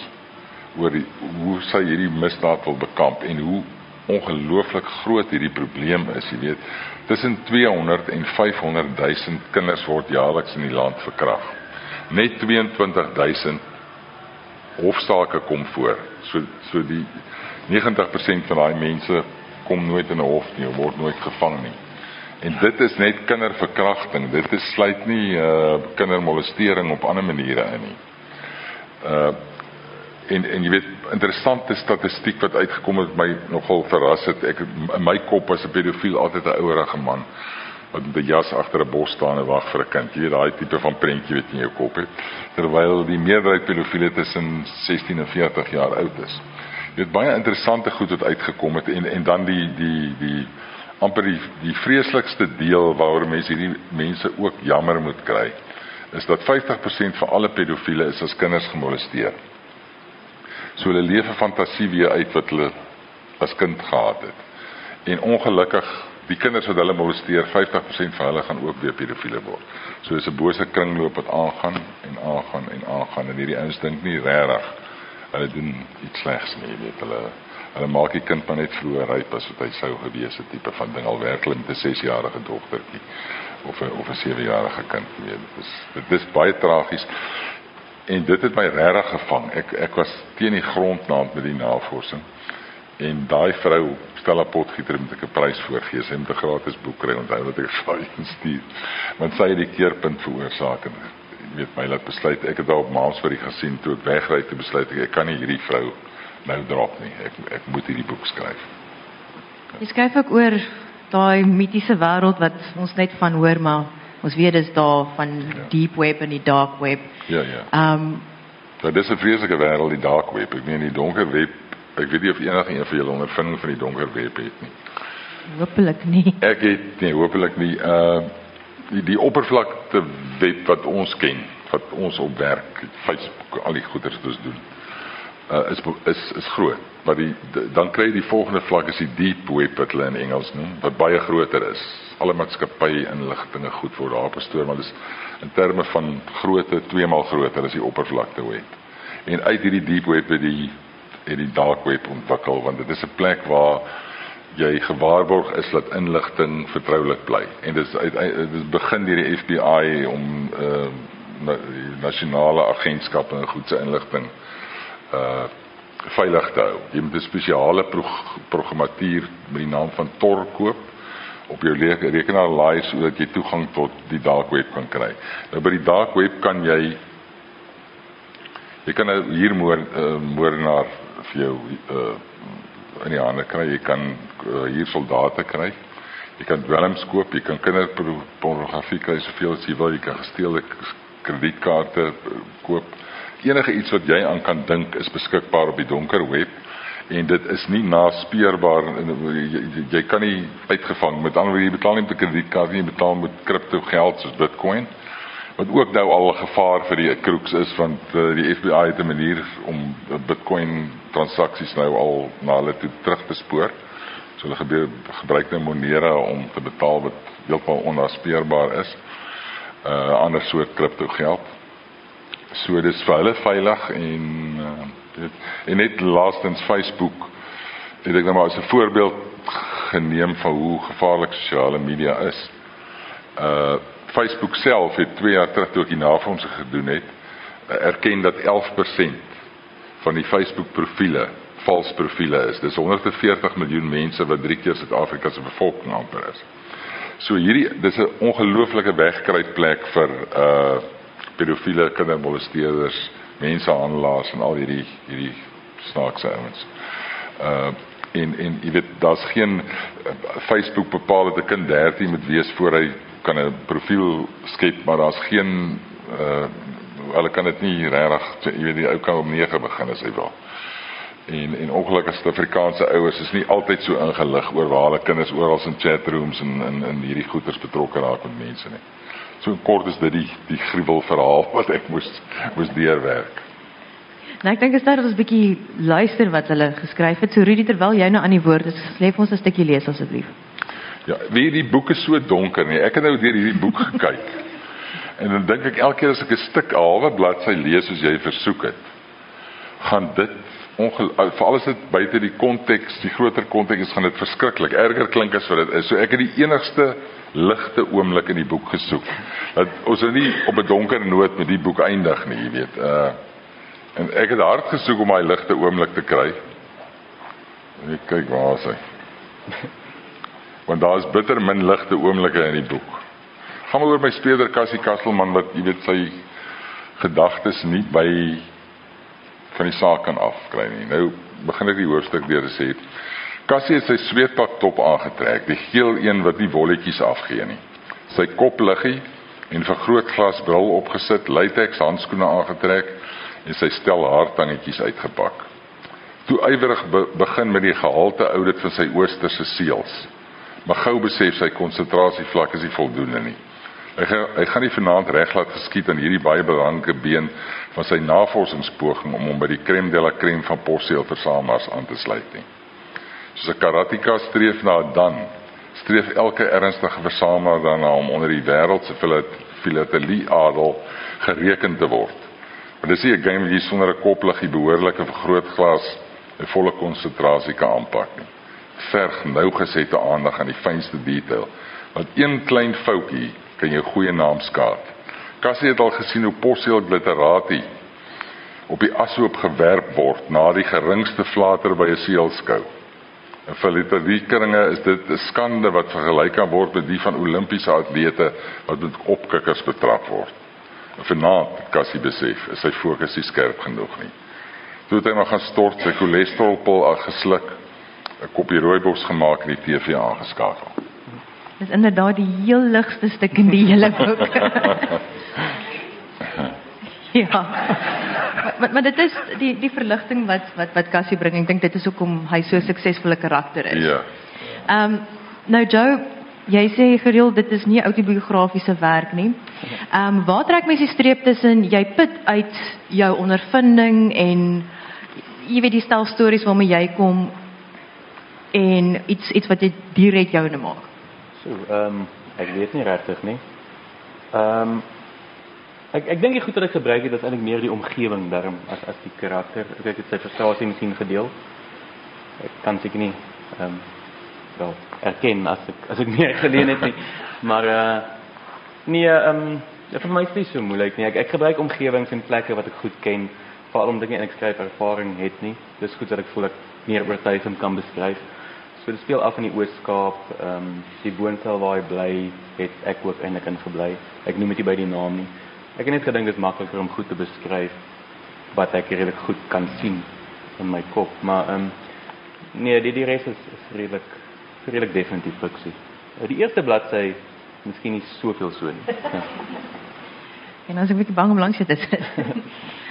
oor die, hoe sy hierdie misdaad wil bekamp en hoe ongelooflik groot hierdie probleem is, jy weet. Tussen 200 en 500 000 kinders word jaarliks in die land verkragt. Net 22 000 hofsaake kom voor. So so die 90% van daai mense kom nooit in 'n hof nie, word nooit gevang nie. En dit is net kinderverkrachting. Dit is sluit nie uh kindermolestering op ander maniere in nie. Uh en en jy weet interessante statistiek wat uitgekom het my nogal verras het. Ek in my kop was 'n pedofiel altyd 'n ouerige man wat met 'n jas agter 'n bos staan en wag vir 'n kind. Jy weet daai tipe van prentjie wat in jou kop het. Terwyl die meerderheid pedofiele tussen 16 en 40 jaar oud is. Jy weet baie interessante goed wat uitgekom het en en dan die die die amper die die vreeslikste deel waaroor mense hierdie mense ook jammer moet kry is dat 50% van alle pedofiele is as kinders gemolesteer. So hulle lewe fantasie weer uit wat hulle as kind gehad het. En ongelukkig die kinders wat hulle molesteer, 50% van hulle gaan ook weer pedofiele word. So dis 'n bose kringloop wat aangaan en aangaan en aangaan en hierdie ouens dink nie regtig hulle doen iets slegs nie, jy weet hulle hulle maak die kind maar net vroeër ryp as wat hy sou gewees het tipe van ding al werklik met 'n 6-jarige dogtertjie of 'n of 'n 7-jarige kind weet. Dit is dit is baie tragies. En dit het my regtig gevang. Ek ek was teen die grond naand met die navorsing. En daai vrou Stella Potgieter moet ek 'n prys voorgee. Sy moet 'n gratis boek kry onthou wat ek [laughs] vir haar instuur. Want sy het die keerpunt veroorsaak en weet my laat besluit ek het daar op Maams vir die gesien toe ek wegry te besluit ek, ek kan nie hierdie vrou nou drop nie. Ek ek moet hierdie boek skryf. Jy skryf ook oor daai mitiese wêreld wat ons net van hoor maar ons weet dis daar van Ja. deep web en die dark web. Ja, ja. Ehm um, Nou dis 'n vreeslike wêreld die dark web. Ek meen die donker web. Ek weet nie of enige een van julle ondervinding van die donker web het nie. hopelik nie. Ek het nee, hopelik nie. Uh die, die oppervlakte web wat ons ken, wat ons op werk, Facebook, al die goeders wat ons doen. Uh is is is groot. Maar die, dan kry jy die volgende vlak is die deep web wat hulle in Engels noem, wat baie groter is. Alle maatskappye inligtinge goed word daar bestoor, maar dis in terme van grootte twee maal groter as die oppervlakte web. En uit hierdie deep web het die het die dark web ontwikkel want dit is 'n plek waar jy gewaarborg is dat inligting vertroulik bly. En dit is uit dit begin deur die FBI om uh na, die nasionale agentskappe en goed se inligting uh veilig te hou. Jy moet 'n spesiale prog programmatuur met die naam van Tor koop op jou rekenaar laai sodat jy toegang tot die dark web kan kry. Nou by die dark web kan jy jy kan nou hier moor uh, moordenaar vir jou uh in die hande kry. Jy kan uh, hier soldate kry. Jy kan dwelms koop, jy kan kinderpornografie kry soveel as jy wil. Jy kan gesteelde kredietkaarte koop. Enige iets wat jy aan kan dink is beskikbaar op die donker web en dit is nie naspeurbaar en jy, jy, kan nie uitgevang met ander jy betaal nie met 'n kredietkaart nie, jy betaal met kripto geld soos Bitcoin wat ook nou al 'n gevaar vir die kroeks is want uh, die FBI het 'n manier om Bitcoin transaksies nou al na hulle toe terug te spoor. So hulle gebruik nou Monero om te betaal wat heeltemal onnaspeurbaar is. 'n uh, ander soort kripto geld. So dis vir hulle veilig en uh, dit en net laastens Facebook het ek nou maar as 'n voorbeeld geneem van hoe gevaarlik sosiale media is. Uh Facebook self het 2 jaar terug toe ek die navorsing gedoen het, uh, erken dat 11% van die Facebook profile vals profile is. Dis 140 miljoen mense wat drie keer Suid-Afrika se bevolking amper is. So hierdie dis 'n ongelooflike wegkruipplek vir uh pedofiele kindermolesteerders, mensehandelaars en al hierdie hierdie snaakse ouens. Uh en en jy weet daar's geen uh, Facebook bepaal dat 'n kind 13 moet wees voor hy kan 'n profiel skep, maar daar's geen uh hulle kan dit nie regtig jy weet die ou kan op 9 begin as hy wil. En en ongelukkig Suid-Afrikaanse ouers is nie altyd so ingelig oor waar hulle kinders oral in chatrooms en in in hierdie goeters betrokke raak met mense nie. So kort is dit die die gruwel verhaal wat ek moes moes deurwerk. Nou ek dink is daar ons 'n bietjie luister wat hulle geskryf het. So Rudy terwyl jy nou aan die woord is, lê vir ons 'n stukkie lees asseblief. Ja, weet jy die boek is so donker nie. Ek het nou deur hierdie boek gekyk. [laughs] En dan dink ek elke keer as ek 'n stuk halwe bladsy lees soos jy versoek het, gaan dit veral as dit buite die konteks, die groter konteks is, gaan dit verskriklik erger klink as wat dit is. So ek het die enigste ligte oomblik in die boek gesoek. Dat ons nou nie op 'n donker noot met die boek eindig nie, jy weet. Uh en ek het hard gesoek om daai ligte oomblik te kry. En ek kyk waar is hy? [laughs] Want daar is bitter min ligte oomblikke in die boek. Gaan maar oor my speler Cassie Kasselman wat jy weet sy gedagtes nie by van die saak kan afkry nie. Nou begin ek die hoofstuk deur te sê. Cassie het sy sweetpak top aangetrek, die geel een wat nie wolletjies afgee nie. Sy kopliggie en vergrootglas bril opgesit, latex handskoene aangetrek en sy stel haartangetjies uitgepak. Toe ywerig be begin met die gehalte audit van sy oosterse seels. Maar gou besef sy konsentrasievlak is nie voldoende nie. Gaan hy gaan nie vanaand reg laat geskied aan hierdie baie belangrike been van sy navorsingspoging om hom by die crème de la crème van posseelversamelaars aan te sluit nie. Soos 'n karateka streef na 'n dan, streef elke ernstige versamelaar daarna om onder die wêreld se filatelie adel gereken te word. Maar dis nie 'n game wat jy sonder 'n kopliggie behoorlike vergrootglas 'n volle konsentrasie kan aanpak nie. Verg nougesette aandag aan die fynste detail, want een klein foutjie kan jou goeie naam skaad. Cassie het al gesien hoe posseel glitterati op die ashoop gewerp word na die geringste flater by 'n seelskou. En vir literatuurkringe is dit 'n skande wat vergelyk kan word met die van Olimpiese atlete wat met opkikkers betrap word. Vanaand, Cassie besef, is sy fokus nie skerp genoeg nie. Toe het hy maar gaan stort, sy cholesterolpil al gesluk, 'n koppie rooibos gemaak en die TV aangeskakel. Dis inderdaad die heel ligste stuk in die hele boek. [laughs] ja. Maar maar dit is die die verligting wat wat wat Cassie bring. Ek dink dit is hoekom hy so 'n suksesvolle karakter is. Ja. Ehm um, nou Joe, jy sê gereeld dit is nie autobiografiese werk nie. Ehm um, waar trek mens die streep tussen jy put uit jou ondervinding en jy weet die stel stories waarmee jy kom en iets iets wat jy direk joune maak. So, ehm um, ek weet nie regtig nie. Ehm um, ek ek dink die goed wat ek gebruik het is eintlik meer die omgewing daarom as as die karakter. Ek het sy frustrasie miskien gedeel. Ek kan seker nie ehm um, wel erken as ek as ek [laughs] meer geleen het nie. Maar uh, nee, ehm um, ja, vir my is dit so moeilik nie. Ek ek gebruik omgewings en plekke wat ek goed ken, veral omdat ek nie skryf ervaring het nie. Dis goed dat ek voel ek meer oortuigend kan beskryf. So dit speel af in die Oos-Kaap, ehm um, die woonstel waar hy bly, het ek ook eintlik in gebly. Ek noem dit nie by die naam nie. Ek het net gedink dit makliker om goed te beskryf wat ek redelik goed kan sien in my kop, maar ehm um, nee, die die res is, is redelik redelik definitief fiksie. Die eerste bladsy miskien nie soveel so nie. [laughs] En as ek 'n bietjie bang om langs dit is. [laughs]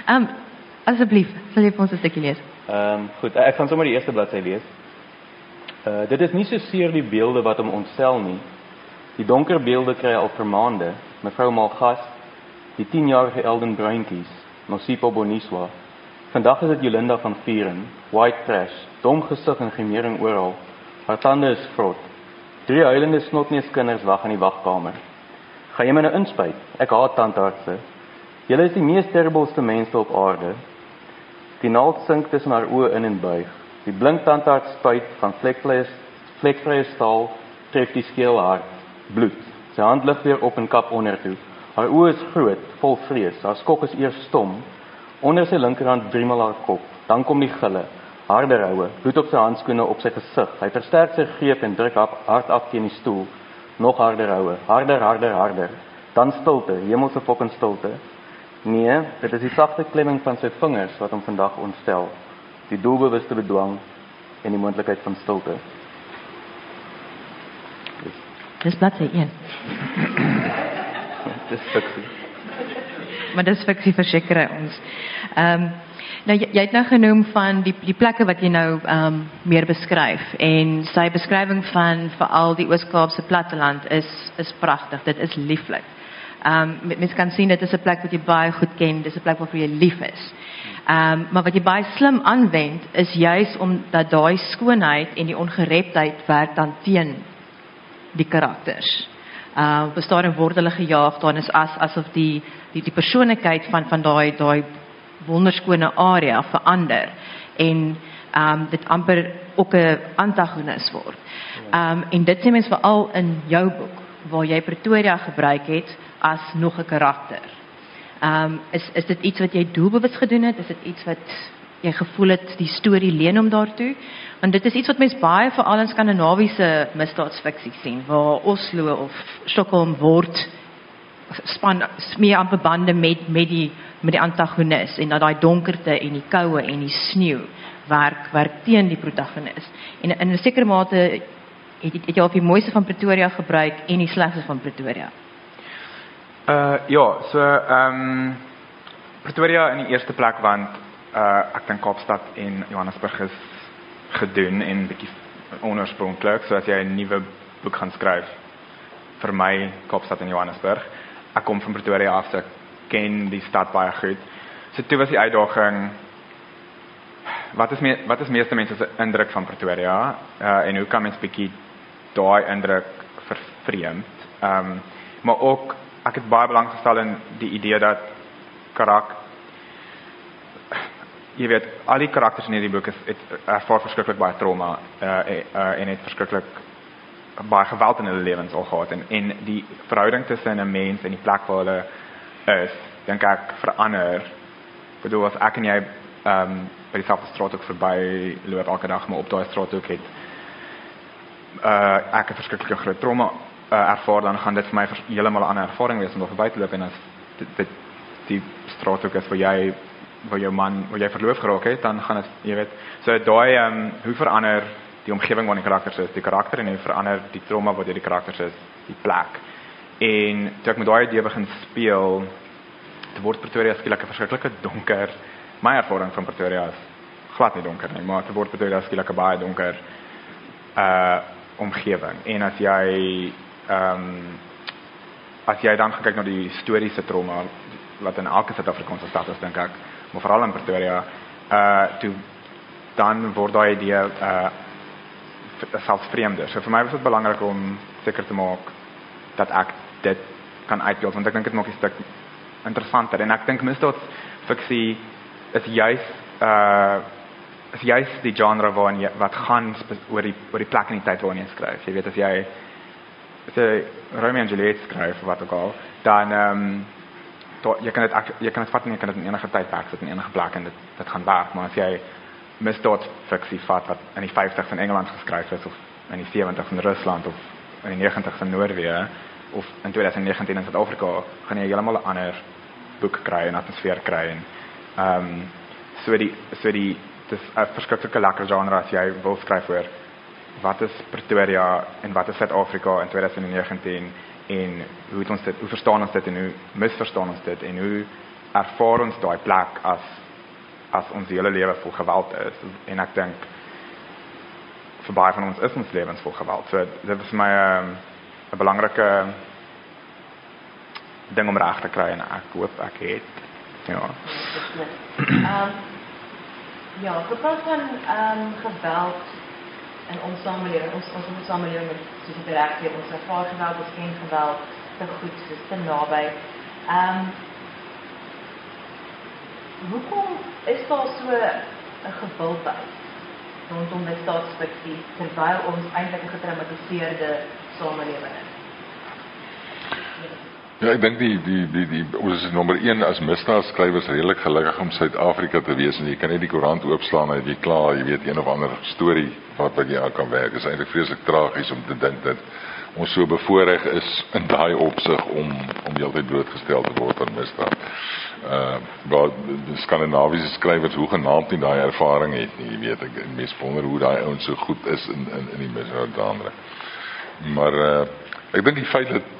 Ehm um, asseblief, sal jy vir ons 'n stukkie lees? Ehm um, goed, ek gaan sommer die eerste bladsy lees. Uh dit is nie so seer die beelde wat hom ontstel nie. Die donker beelde kry al vir maande. Mevrou Malgas, die 10-jarige Elden Bruintjies, Nosipo Boniswa. Vandag is dit Jolinda van Vieren, white trash, dom gesig en gemering oral. Haar tande is vrot. Drie huilende snotneuskinders wag in die wagkamer. Gaan jy my nou inspuit? Ek haat tandartse. Julle is die mees terribelste mense op aarde. Die naald sink tussen haar oë in en buig. Die blink tandarts spuit van vlekvlees, vlekvrye staal tref die skeel hard. Bloed. Sy hand lig weer op en kap onder toe. Haar oë is groot, vol vrees. Haar skok is eers stom. Onder sy linkerhand driemel haar kop. Dan kom die gille. Harde roue, bloed op sy handskoene op sy gesig. Hy versterk sy greep en druk op hard af teen die stoel. Nog harder roue, harder, harder, harder. Dan stilte, hemelse fucking stilte. Nee, dit is die sagte klemming van sy vingers wat hom vandag ontstel. Die doelbewuste bedwang en die moontlikheid van stilte. Dis bladsy 1. Dis fiksie. Maar dis fiksie verseker ons. Ehm um, nou jy, jy het nou genoem van die die plekke wat jy nou ehm meer beskryf en sy beskrywing van veral die Oos-Kaapse platteland is is pragtig. Dit is lieflik. Ehm um, mens kan sien dit is 'n plek wat jy baie goed ken, dis 'n plek waarvoor jy lief is. Ehm maar wat jy baie slim aanwend is juis om dat daai skoonheid en die ongereptheid werk dan teen die karakters. Uh bestaan word hulle gejaag dan is as asof die die die persoonlikheid van van daai daai wonderskone area verander en ehm um, dit amper ook 'n antagonis word. Ehm um, en dit sê mens veral in jou boek waar jy Pretoria gebruik het as nog 'n karakter. Ehm um, is is dit iets wat jy doelbewus gedoen het? Is dit iets wat jy gevoel het die storie leen om daartoe? Want dit is iets wat mens baie veral in skandinawiese misdaadsfiksie sien waar Oslo of Stockholm word span meer aan bande met met die met die antagonis en dat daai donkerte en die koue en die sneeu werk werk teen die protagonis. En in 'n sekere mate het, het, het jy al die mooiste van Pretoria gebruik en die slegste van Pretoria. Uh ja, so ehm um, Pretoria in die eerste plek want uh ek dink Kaapstad en Johannesburg is gedoen en bietjie onoorspronklik, so as jy 'n nuwe boek gaan skryf, vir my Kaapstad en Johannesburg. Ek kom van Pretoria af, so ek ken die stad baie goed. So toe was die uitdaging wat is me, wat is meeste mense se indruk van Pretoria uh, en hoe kan mens bietjie daai indruk vervreemd? Ehm um, maar ook ek het baie belang gestel in die idee dat karakter jy weet al die karakters in hierdie boek is het ervaar verskriklik baie trauma uh, uh en het verskriklik baie geweld in hulle lewens al gehad. En en die verhouding tussen 'n mens en die plek waar hulle is dink ek verander. Bedoel as ek en jy ehm um, by dieselfde straat ook verby loop elke dag maar op daai straat ook het uh ek 'n verskriklike groot trauma uh, ervaar dan gaan dit vir my heeltemal 'n ander ervaring wees om daar verby te loop. En as dit, dit die straat ook is waar jy waar jou man waar jy verloof geraak het dan gaan dit jy weet so daai ehm um, hoe verander die omgewing waarin die karakters is? Die karakter en hoe verander die trauma wat deur die karakters is die plek. En toe ek met daai idee begin speel dit word Pretoria skielik 'n verskriklike donker my ervaring van Pretoria is glad nie donker nie maar dit word Pretoria skielik 'n baie donker uh omgewing. En as jy ehm um, as jy dan kyk na die historiese trauma wat in elke Suid-Afrikaanse stad is dink ek, maar veral in Pretoria, uh toe dan word daai idee uh selfs vreemder. So vir my was dit belangrik om seker te maak dat ek dit kan uitbeeld want ek dink dit maak die stuk interessanter en ek dink misdaad fiksie is juis uh is juis die genre waarin jy wat gaan oor die oor die plek en die tyd waarin jy skryf. Jy weet as jy as jy Romeo en Juliet skryf wat ook al, dan ehm um, jy kan dit jy kan dit vat en jy kan dit in enige tyd werk, sit in enige plek en dit dit gaan werk, maar as jy misdaad fiksie vat wat in die 50s in Engeland geskryf is of in die 70s in Rusland of in die 90s in Noorwe of in 2019 in Suid-Afrika, gaan jy heeltemal 'n ander boek kry en atmosfeer kry en ehm um, so die so die dis 'n verskriklike lekker genre as jy wil skryf oor wat is Pretoria en wat is Suid-Afrika in 2019 en hoe het ons dit hoe verstaan ons dit en hoe misverstaan ons dit en hoe ervaar ons daai plek as as ons hele lewe vol geweld is en ek dink vir baie van ons is ons lewens vol geweld. So dit is my ehm, 'n um, belangrike ding om reg te kry en ek hoop ek het ja. Ehm um, ja, gepraat van ehm um, geweld in ons samelewing, ons ons ons samelewing met soos dit reg sê, ons ervaar geweld, ons ken geweld te goed, is te naby. Ehm um, Hoekom is daar so 'n gewildheid rondom die staatsfiksie terwyl ons eintlik 'n getraumatiseerde samelewing is? Ja, ek dink die die die die ons is nommer 1 as misdaadskrywers redelik gelukkig om Suid-Afrika te wees en jy kan net die koerant oopslaan en jy klaar, jy weet een of ander storie wat wat jy aan kan werk. Dit is eintlik vreeslik tragies om te dink dat ons so bevoorreg is in daai opsig om om heeltyd blootgestel te word aan misdaad. Uh waar die skandinawiese skrywers hoe genaamd nie daai ervaring het nie, jy weet ek mens wonder hoe daai ouens so goed is in in in die misdaad. Maar uh ek dink die feit dat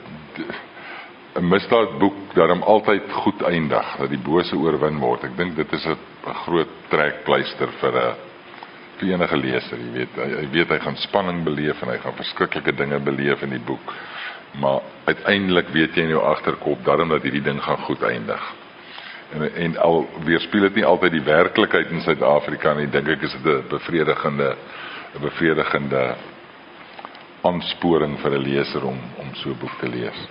'n misdaadboek daarom altyd goed eindig, dat die bose oorwin word. Ek dink dit is 'n groot trekpleister vir 'n vir enige leser, jy weet. Hy, hy weet hy gaan spanning beleef en hy gaan verskriklike dinge beleef in die boek. Maar uiteindelik weet jy in jou agterkop daarom dat hierdie ding gaan goed eindig. En en al weerspieël dit nie altyd die werklikheid in Suid-Afrika nie, dink ek is dit 'n bevredigende 'n bevredigende aansporing vir 'n leser om om so 'n boek te lees.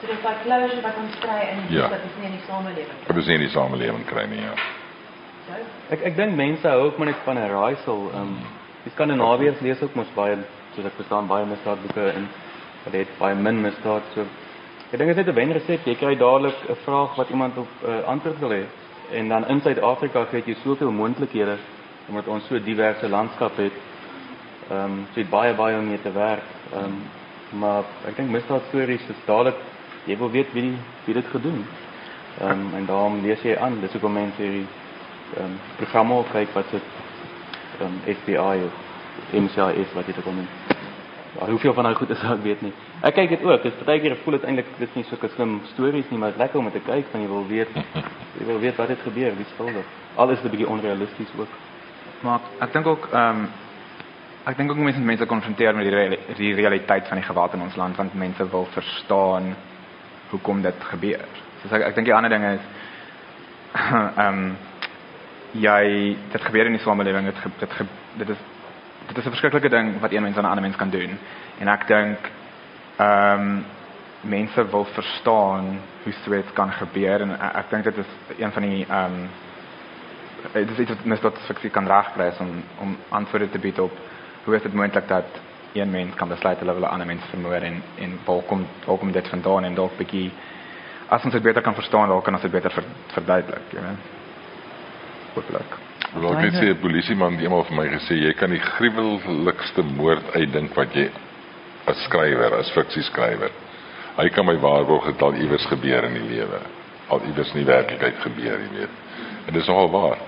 So dis daai closure wat ons kry in ja. dat ons nie in die samelewing. Wat ons nie in die samelewing kry nie, ja. Ek ek dink mense hou ook maar net van 'n raaisel. Ehm um, die Skandinawiërs lees ook mos baie soos ek verstaan baie misdaadboeke en wat het baie min misdaad so. Ek dink dit is net 'n wenresep. Jy kry dadelik 'n vraag wat iemand op 'n uh, antwoord wil hê. En dan in Suid-Afrika het jy soveel moontlikhede omdat ons so 'n diverse landskap het. Ehm um, so dit baie baie om mee te werk. Ehm um, maar ek dink misdaadstories is dadelik jy wil weet wie die, wie dit gedoen. Ehm um, en daarom lees jy aan, dis hoekom mense hierdie ehm um, programme kyk wat dit ehm um, FBI of MCIS wat dit kom in. Maar hoeveel van daai goed is [laughs] ek weet nie. Ek kyk dit ook. Dit is baie keer voel dit eintlik dis nie sulke slim stories nie, maar dit lekker om te kyk van jy wil weet jy wil weet wat het gebeur, wie skuldig. Alles is 'n bietjie onrealisties ook. Maar ek dink ook ehm um, ek dink ook mense mense konfronteer met die, reali die realiteit van die geweld in ons land want mense wil verstaan hoekom dit gebeur. So ek ek dink die ander ding is [laughs] ehm um, jy dit gebeur in die samelewing dit ge, dit ge, dit is dit is 'n verskriklike ding wat een mens aan 'n ander mens kan doen. En ek dink ehm um, mense wil verstaan hoe so iets kan gebeur en ek, ek dink dit is een van die ehm um, dit is iets wat mens tot fiksie kan regkry om om antwoorde te bied op hoe is dit moontlik dat een mens kan besluit hulle wil 'n ander mens vermoor en en waar kom waar kom dit vandaan en dalk bietjie as ons dit beter kan verstaan, dan kan ons dit beter ver, verduidelik, jy weet. Hopelijk. Wel, ek het sê 'n polisieman eendag vir my gesê jy kan die gruwelikste moord uitdink wat jy as skrywer, as fiksieskrywer. Hy kan my waarborg dat al iewers gebeur in die lewe. Al iewers in die werklikheid gebeur, jy weet. En dit is nogal waar.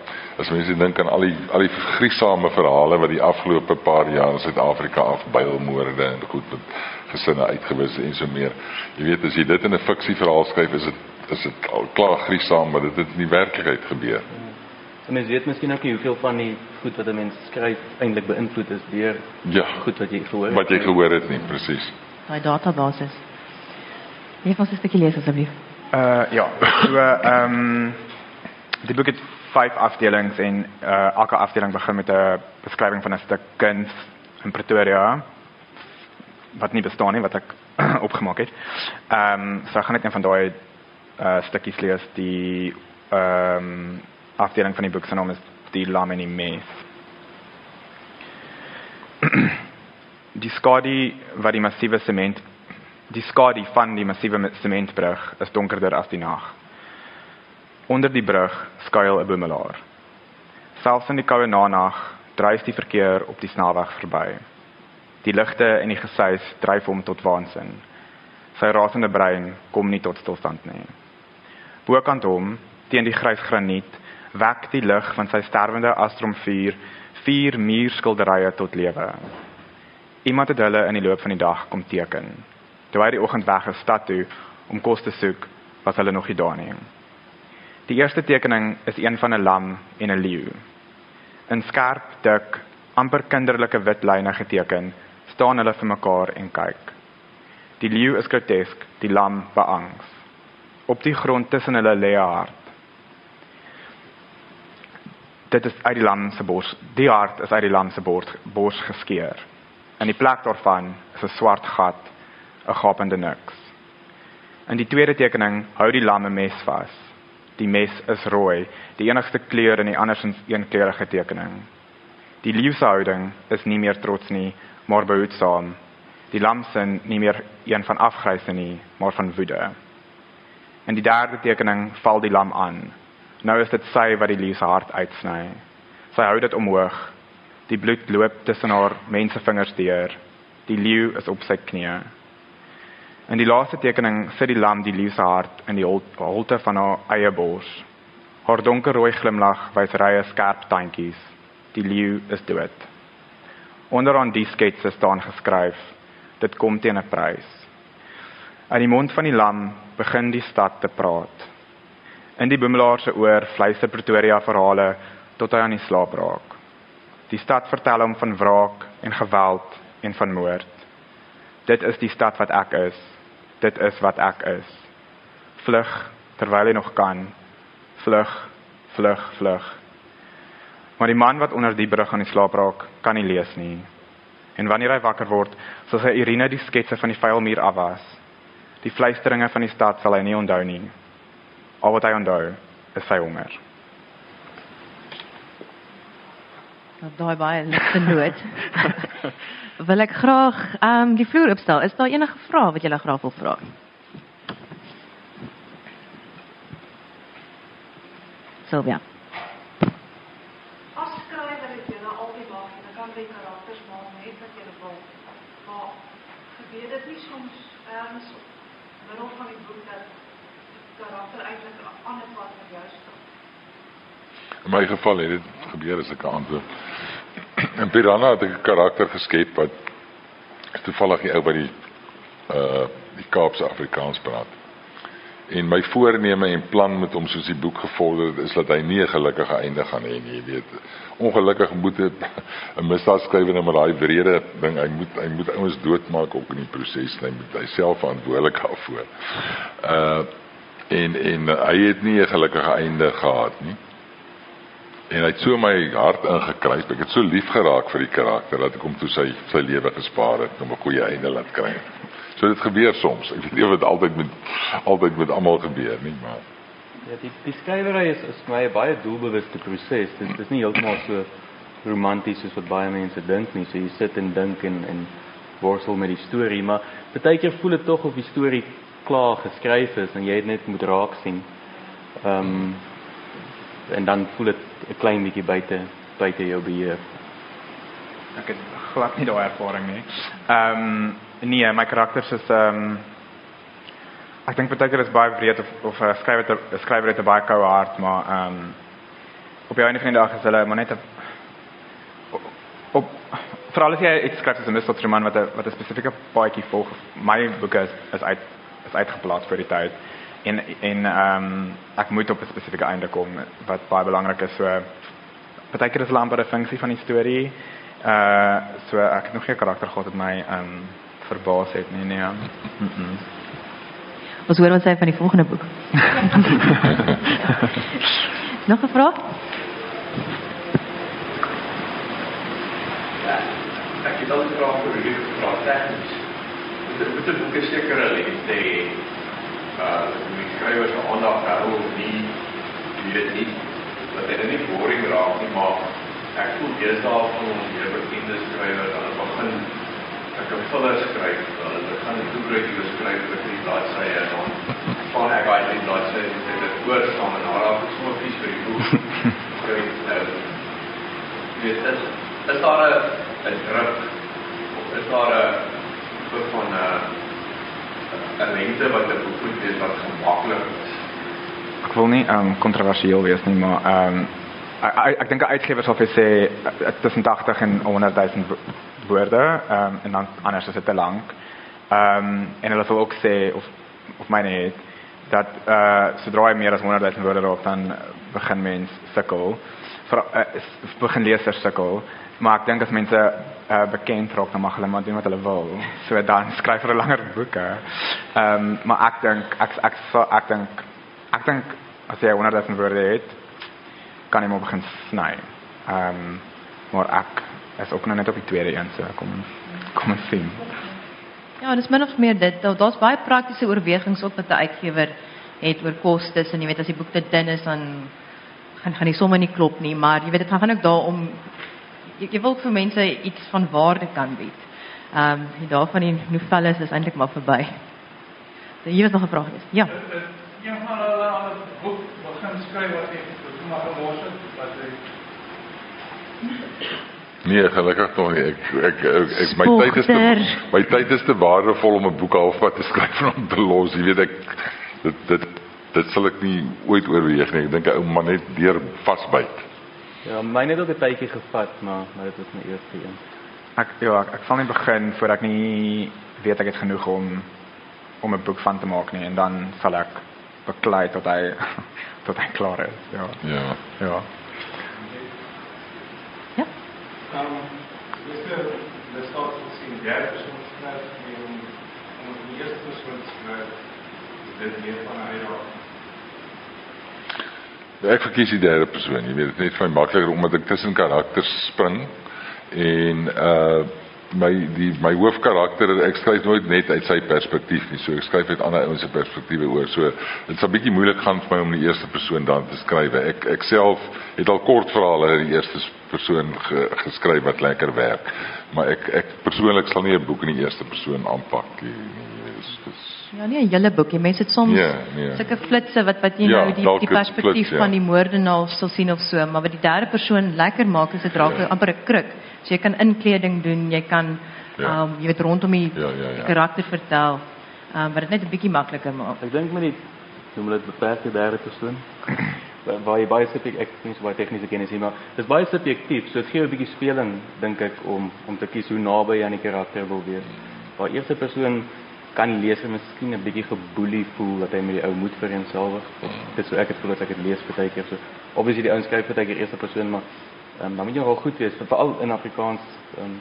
As mense dink aan al die al die griesame verhale wat die afgelope paar jaar in Suid-Afrika afbuilmoorde en goed met gesinne uitgewis en so meer. Jy weet as jy dit in 'n fiksieverhaal skryf, is dit is dit al klaar griesame, maar dit het in die werklikheid gebeur. En mens weet miskien ook nie hoeveel van die goed wat 'n mens skryf eintlik beïnvloed is deur ja, goed wat jy gehoor het. Wat jy gehoor het nie, presies. Daai database. Wie van ons 'n stukkie lees asseblief? Uh ja, so ehm um, die boek het vyf afdelings en uh elke afdeling begin met 'n beskrywing van 'n stuk kuns in Pretoria wat nie bestaan nie wat ek [clears throat] opgemaak het. Ehm um, so ek gaan net een van daai uh stukkies lees die ehm um, afdeling van die boek se naam is Die Lam en die Mes. [clears throat] die skadu wat die massiewe sement die skadu van die massiewe sementbrug is donkerder as die nag. Onder die brug skuil 'n boemelaar. Selfs in die koue nag dryf die verkeer op die snelweg verby. Die ligte en die gesuis dryf hom tot waansin. Sy rasende brein kom nie tot stilstand nie. Bokant hom, teen die grys graniet, wek die lig van sy sterwende astromvuur vier muurskilderye tot lewe. Iemand het hulle in die loop van die dag kom teken. Toe hy die oggend weg is stad toe om kos te soek, was hulle nog nie daar nie. Die eerste tekening is een van 'n lam en 'n leeu. In skerp, dik, amper kinderlike wit lyne geteken, staan hulle vir mekaar en kyk. Die leeu is grotesk, die lam beangs. Op die grond tussen hulle lê 'n hart. Dit is uit die lam se bors. Die hart is uit die lam se bors, bors geskeur. In die plek daarvan is 'n swart gat, 'n gapende niks. In die tweede tekening hou die lam 'n mes vas. Die mes is rooi, die enigste kleur in die andersins eenkleurige tekening. Die leeuhouding is nie meer trots nie, maar behoedsaam. Die lamsin nie meer een van afgryse nie, maar van woede. In die derde tekening val die lam aan. Nou is dit sy wat die leeu se hart uitsny. Sy hou dit omhoog. Die bloed loop tussen haar mensevingers deur. Die leeu is op sy knieë. In die laaste tekening sit die lam die liefse hart in die holte van haar eie bors. Haar donkerrooi glimlag wys rye skerp tandjies. Die leeu is dood. Onderaan die skets staan geskryf: Dit kom teen 'n prys. Uit die mond van die lam begin die stad te praat. In die boemelaar se oor fluister Pretoria verhale tot hy aan die slaap raak. Die stad vertel hom van wraak en geweld en van moord. Dit is die stad wat ek is dit is wat ek is. Vlug terwyl jy nog kan. Vlug, vlug, vlug. Maar die man wat onder die brug aan die slaap raak, kan nie lees nie. En wanneer hy wakker word, sal sy Irina die sketse van die vuil muur afwas. Die fluisteringe van die stad sal hy nie onthou nie. Al wat hy onthou, is sy honger. Daai baie ligte noot. [laughs] [laughs] wil ek graag ehm um, die vloer opstel. Is daar enige vrae wat julle graag wil vra? Sylvia. As skrywer het jy nou al die mag en kan jy karakters maak net wat jy wil. Maar gebeur dit nie soms erns middel van die boek dat karakter eintlik 'n ander pad vir jou stap? In my geval het dit gebeur as ek antwoord. In Piranha het ek 'n karakter geskep wat toevallig die ou by die uh die Kaapse Afrikaans praat. En my voorneme en plan met hom soos die boek gevorder het is dat hy nie 'n gelukkige einde gaan hê nie, jy weet. Ongelukkig moet [laughs] 'n misdaadskrywer nou met daai wrede ding, hy moet hy moet ouens doodmaak ook in die proses, hy moet hy self verantwoordelik daarvoor. Uh en en hy het nie 'n gelukkige einde gehad nie. En hy het so my hart ingekruip. Ek het so lief geraak vir die karakter dat ek hom toe sy sy lewe gespaar het om 'n goeie einde laat kry. So dit gebeur soms. Ek weet nie of dit altyd met altyd met almal gebeur nie, maar Ja, die die skrywery is is my baie doelbewuste proses. Dit is nie heeltemal so romanties soos wat baie mense dink nie. So jy sit en dink en en worstel met die storie, maar baie keer voel dit tog of die storie klaar geskryf is en jy dit net moet raak sien. Ehm um, en dan voel dit 'n klein bietjie buite buite jou beheer. Ek het glad nie daai ervaring nie. Ehm nee, my karakters is ehm um, ek dink baie keer is baie of of skrywer het 'n skrywer het maar ehm um, op van die dag is maar net 'n op jy iets skryf as 'n misdaadroman wat wat 'n spesifieke paadjie volg. My boeke is is uit is uitgeplaas vir die tyd. En en ehm um, ek moet op 'n spesifieke einde kom wat baie belangrik is. So baie keer is lamp 'n funksie van die storie. Uh so ek het nog geen karakter gehad wat my ehm um, verbaas het nie, nee. Mm -mm. Ons hoor wat sê van die volgende boek. [laughs] Nog 'n vraag? Ek het al gevra vir die vraag tegnies. Dit moet 'n boek seker lengte hê. Uh die skrywer se aandag of nie. Jy weet nie dat dit nie boring raak nie, maar ek voel deesdae van ons meer bekende skrywers aan die begin ek 'n filler skryf, hulle begin 'n toebreek skryf vir die bladsye en dan van ek uit die bladsye en dit oor saam en daar af sommer iets vir die boek. Skryf nou. Dit is daar 'n druk of is daar 'n soort van 'n 'n lengte wat boek moet wees wat gemaklik is? Ek wil nie ehm um, kontroversieel wees nie, maar ehm um, ek ek dink 'n uitgewer sal vir sê uh, tussen 80 en 100 000 woorde ehm um, en dan anders is dit te lank. Ehm um, en hulle sal ook sê of of myne het dat eh uh, sodra jy meer as 100 000 woorde raak dan begin mens sukkel. Uh, begin lesers sukkel. Maar ek dink as mense uh, bekend raak dan mag hulle maar doen wat hulle wil. So dan skryf hulle langer boeke. Ehm um, maar ek dink ek ek ek, ek dink ek dink as jy 100 000 woorde het kan jy maar begin sny. Ehm um, maar ek is ook nog net op die tweede een so kom kom ons sien. Ja, dis min of meer dit. Daar- Daar's baie praktiese oorwegings ook wat 'n uitgewer het oor kostes en jy weet as die boek te dun is dan gaan gaan die somme nie klop nie, maar jy weet dit gaan ook daarom jy, jy wil vir mense iets van waarde kan bied. Ehm um, die dae van die novelles is eintlik maar verby. So hier was nog 'n vraag geweest. Ja. Een van hulle aan 'n boek begin skryf wat ek maar gemors het wat hy Nee, gelukkig nog nie. Ek ek ek, ek my tyd is te my tyd is te waardevol om 'n boek halfpad te skryf en om te los. Jy weet ek dit dit dit sal ek nie ooit oorweeg nie. Ek dink 'n ou man net deur vasbyt. Ja, myne het ook 'n tydjie gevat, maar maar dit was my eerste een. Ek ja, ek, ek sal nie begin voordat ek nie weet ek het genoeg om om 'n boek van te maak nie en dan sal ek beklei tot hy [laughs] tot hy klaar is. Ja. Ja. Ja. Ja. Ehm dis 'n misdaad gesien derde persoon skryf nie om om die eerste persoon te skryf. Dit is meer van 'n uitdaging. Ek verkies die derde persoon. Jy weet dit is net vir my makliker omdat ek tussen karakters spring en uh my die my hoofkarakter ek skryf nooit net uit sy perspektief nie. So ek skryf uit ander ouens se perspektiewe oor. So dit sal bietjie moeilik gaan vir my om die eerste persoon dan te skryf. Ek ek self het al kortverhale in die eerste persoon ge, geskryf wat lekker werk. Maar ek ek persoonlik sal nie 'n boek in die eerste persoon aanpak nie. Dis dis Ja, nie 'n hele boekie. Mense het soms nee. sulke flitsse wat wat jy Ja, nou die die het perspektief flits, ja. van die moordenaar sal sien of so, maar wat die derde persoon lekker maak is dit raak Ja. amper 'n kruk. So jy kan inkleding doen, jy kan Ja. um, jy weet rondom die, Ja, ja, ja. die karakter vertel. Ehm um, wat dit net 'n bietjie makliker maak. Ek dink met die noem hulle dit beperkte derde persoon. Wa- [coughs] waar jy baie subjektief ek nie so baie tegniese kennis hier maar dis baie subjektief. So dit gee 'n bietjie speling dink ek om om te kies hoe naby jy aan die karakter wil wees. Waar eerste persoon kan die leser miskien 'n bietjie geboelie voel dat hy met die ou moet vereenselwig. Dit so ek het voel dat ek dit lees baie keer so. Obviously die ouens skryf baie keer eerste persoon, maar ehm um, dan moet jy wel goed wees, veral in Afrikaans ehm um,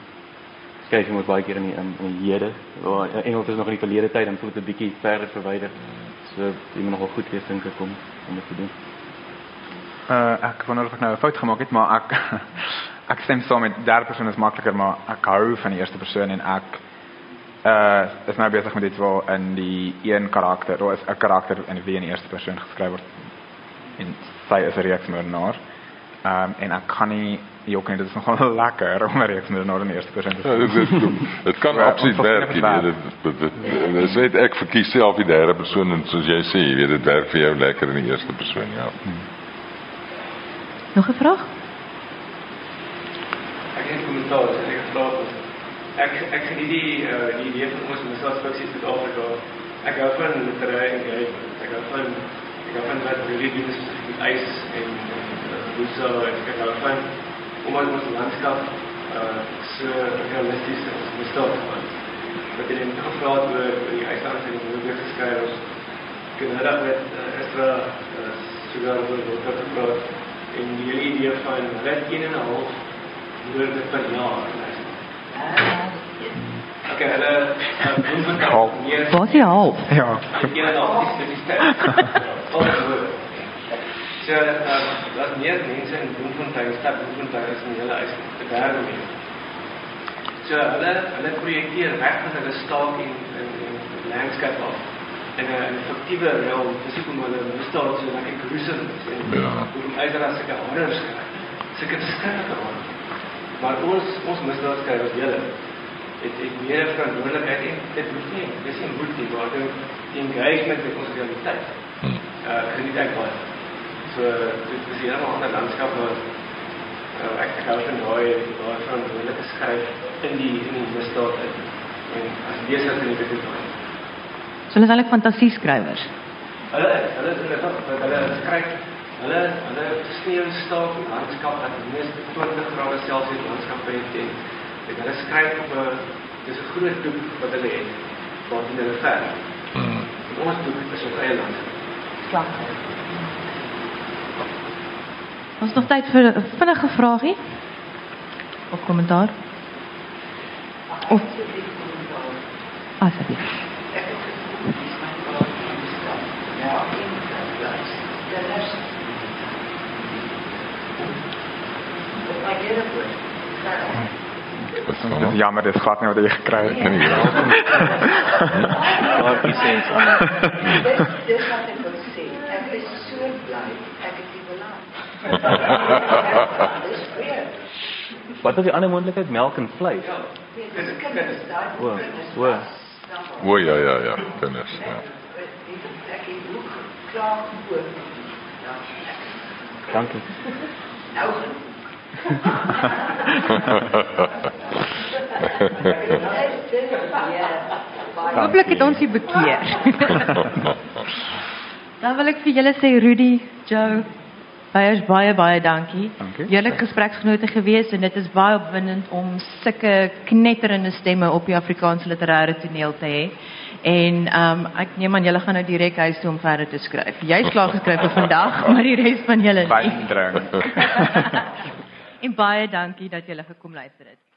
skryf jy moet baie keer in die in, in die hede. Waar in Engels is nog in die verlede tyd, dan voel dit 'n bietjie verder verwyder. So jy moet nogal goed wees dink ek om om dit te doen. Uh, ek wonder of ek nou 'n fout gemaak het, maar ek [laughs] ek stem saam met derde persoon is makliker, maar ek hou van die eerste persoon en ek uh is nou besig met iets waar in die een karakter, of is 'n karakter in wie in die eerste persoon geskryf word. En sy is 'n reeksmoordenaar. Ehm um, en ek kan nie jok nie, dit is nogal [laughs] lekker om 'n reeksmoordenaar in die eerste persoon te Ja, dit dit kan Ja, absoluut werk. Jy weet, dit dit sê ek verkies self die derde persoon en soos jy sê, jy weet dit werk vir jou lekker in die eerste persoon, ja. Nog 'n vraag? Ek het 'n kommentaar, ek. Ek ek geniet die uh, die idee van ons misdaadfiksie in Suid-Afrika. Ek hou van literêre engagement. Ek hou van ek hou van wat really doen is met ys en hoe so ek hou van omdat ons landskap uh so realisties is as misdaad van. Wat jy net gevra het oor die yslands en hoe dit geskryf is. Nou met uh, Estra uh, sogar oor dit gepraat en die hele idee van net 1 en 'n half woorde per jaar. Okay, hulle doen Half. meer Waar is die half? Ja. 'n dis ehm daar's meer mense in Bloemfontein, stad Bloemfontein is die hele huis te derde meer. So hulle hulle projekteer weg van hulle staak en en, landskap af en 'n effektiewe rol fisiek om hulle misdaad so lekker en Ja. hoe om uitera sulke horrors skryf. Sulke skrikkelike horrors. Maar ons ons misdaadskrywers julle het het meer verantwoordelikheid en dit moet nie dis nie moet nie maar dit engagement met ons realiteit. Hm. Uh geniet ek baie. So dit is hier 'n ander landskap waar uh, ek hou van daai daai verantwoordelike skryf in die in die misdaad in. En as leser kan ek dit doen. So hulle is eintlik fantasieskrywers. Hulle is, hulle is dat hulle skryf hulle hulle sneeu staak in landskap dat die meeste 20 grade Celsius landskap het en en hulle skryf op 'n dis 'n groot doek wat hulle het wat hulle verf. Hm. En ons doek is ons eie landskap. Ons nog tyd vir 'n vinnige vragie of kommentaar. Of Dit is jammer, dit glad nie wat jy gekry het nie. Daar is sens aan. Dis dis wat ek wil sê. Ek is so bly ek het die. Dis weer. Wat is die ander moontlikheid melk en vleis? Dis O, o. O ja ja ja, kinders, gehoor. Ja. Dankie. Nou Hooplik het ons u bekeer. Dan wil ek vir julle sê Rudy, Joe, baie baie baie dankie. Dankie. Julle gespreksgenote gewees en dit is baie opwindend om sulke knetterende stemme op die Afrikaanse literêre toneel te hê. En ehm um, ek neem aan julle gaan nou direk huis toe om verder te skryf. Jy's klaar geskryf vir vandag, maar die res van julle nie. Wyn drink. [laughs] en baie dankie dat julle gekom luister het.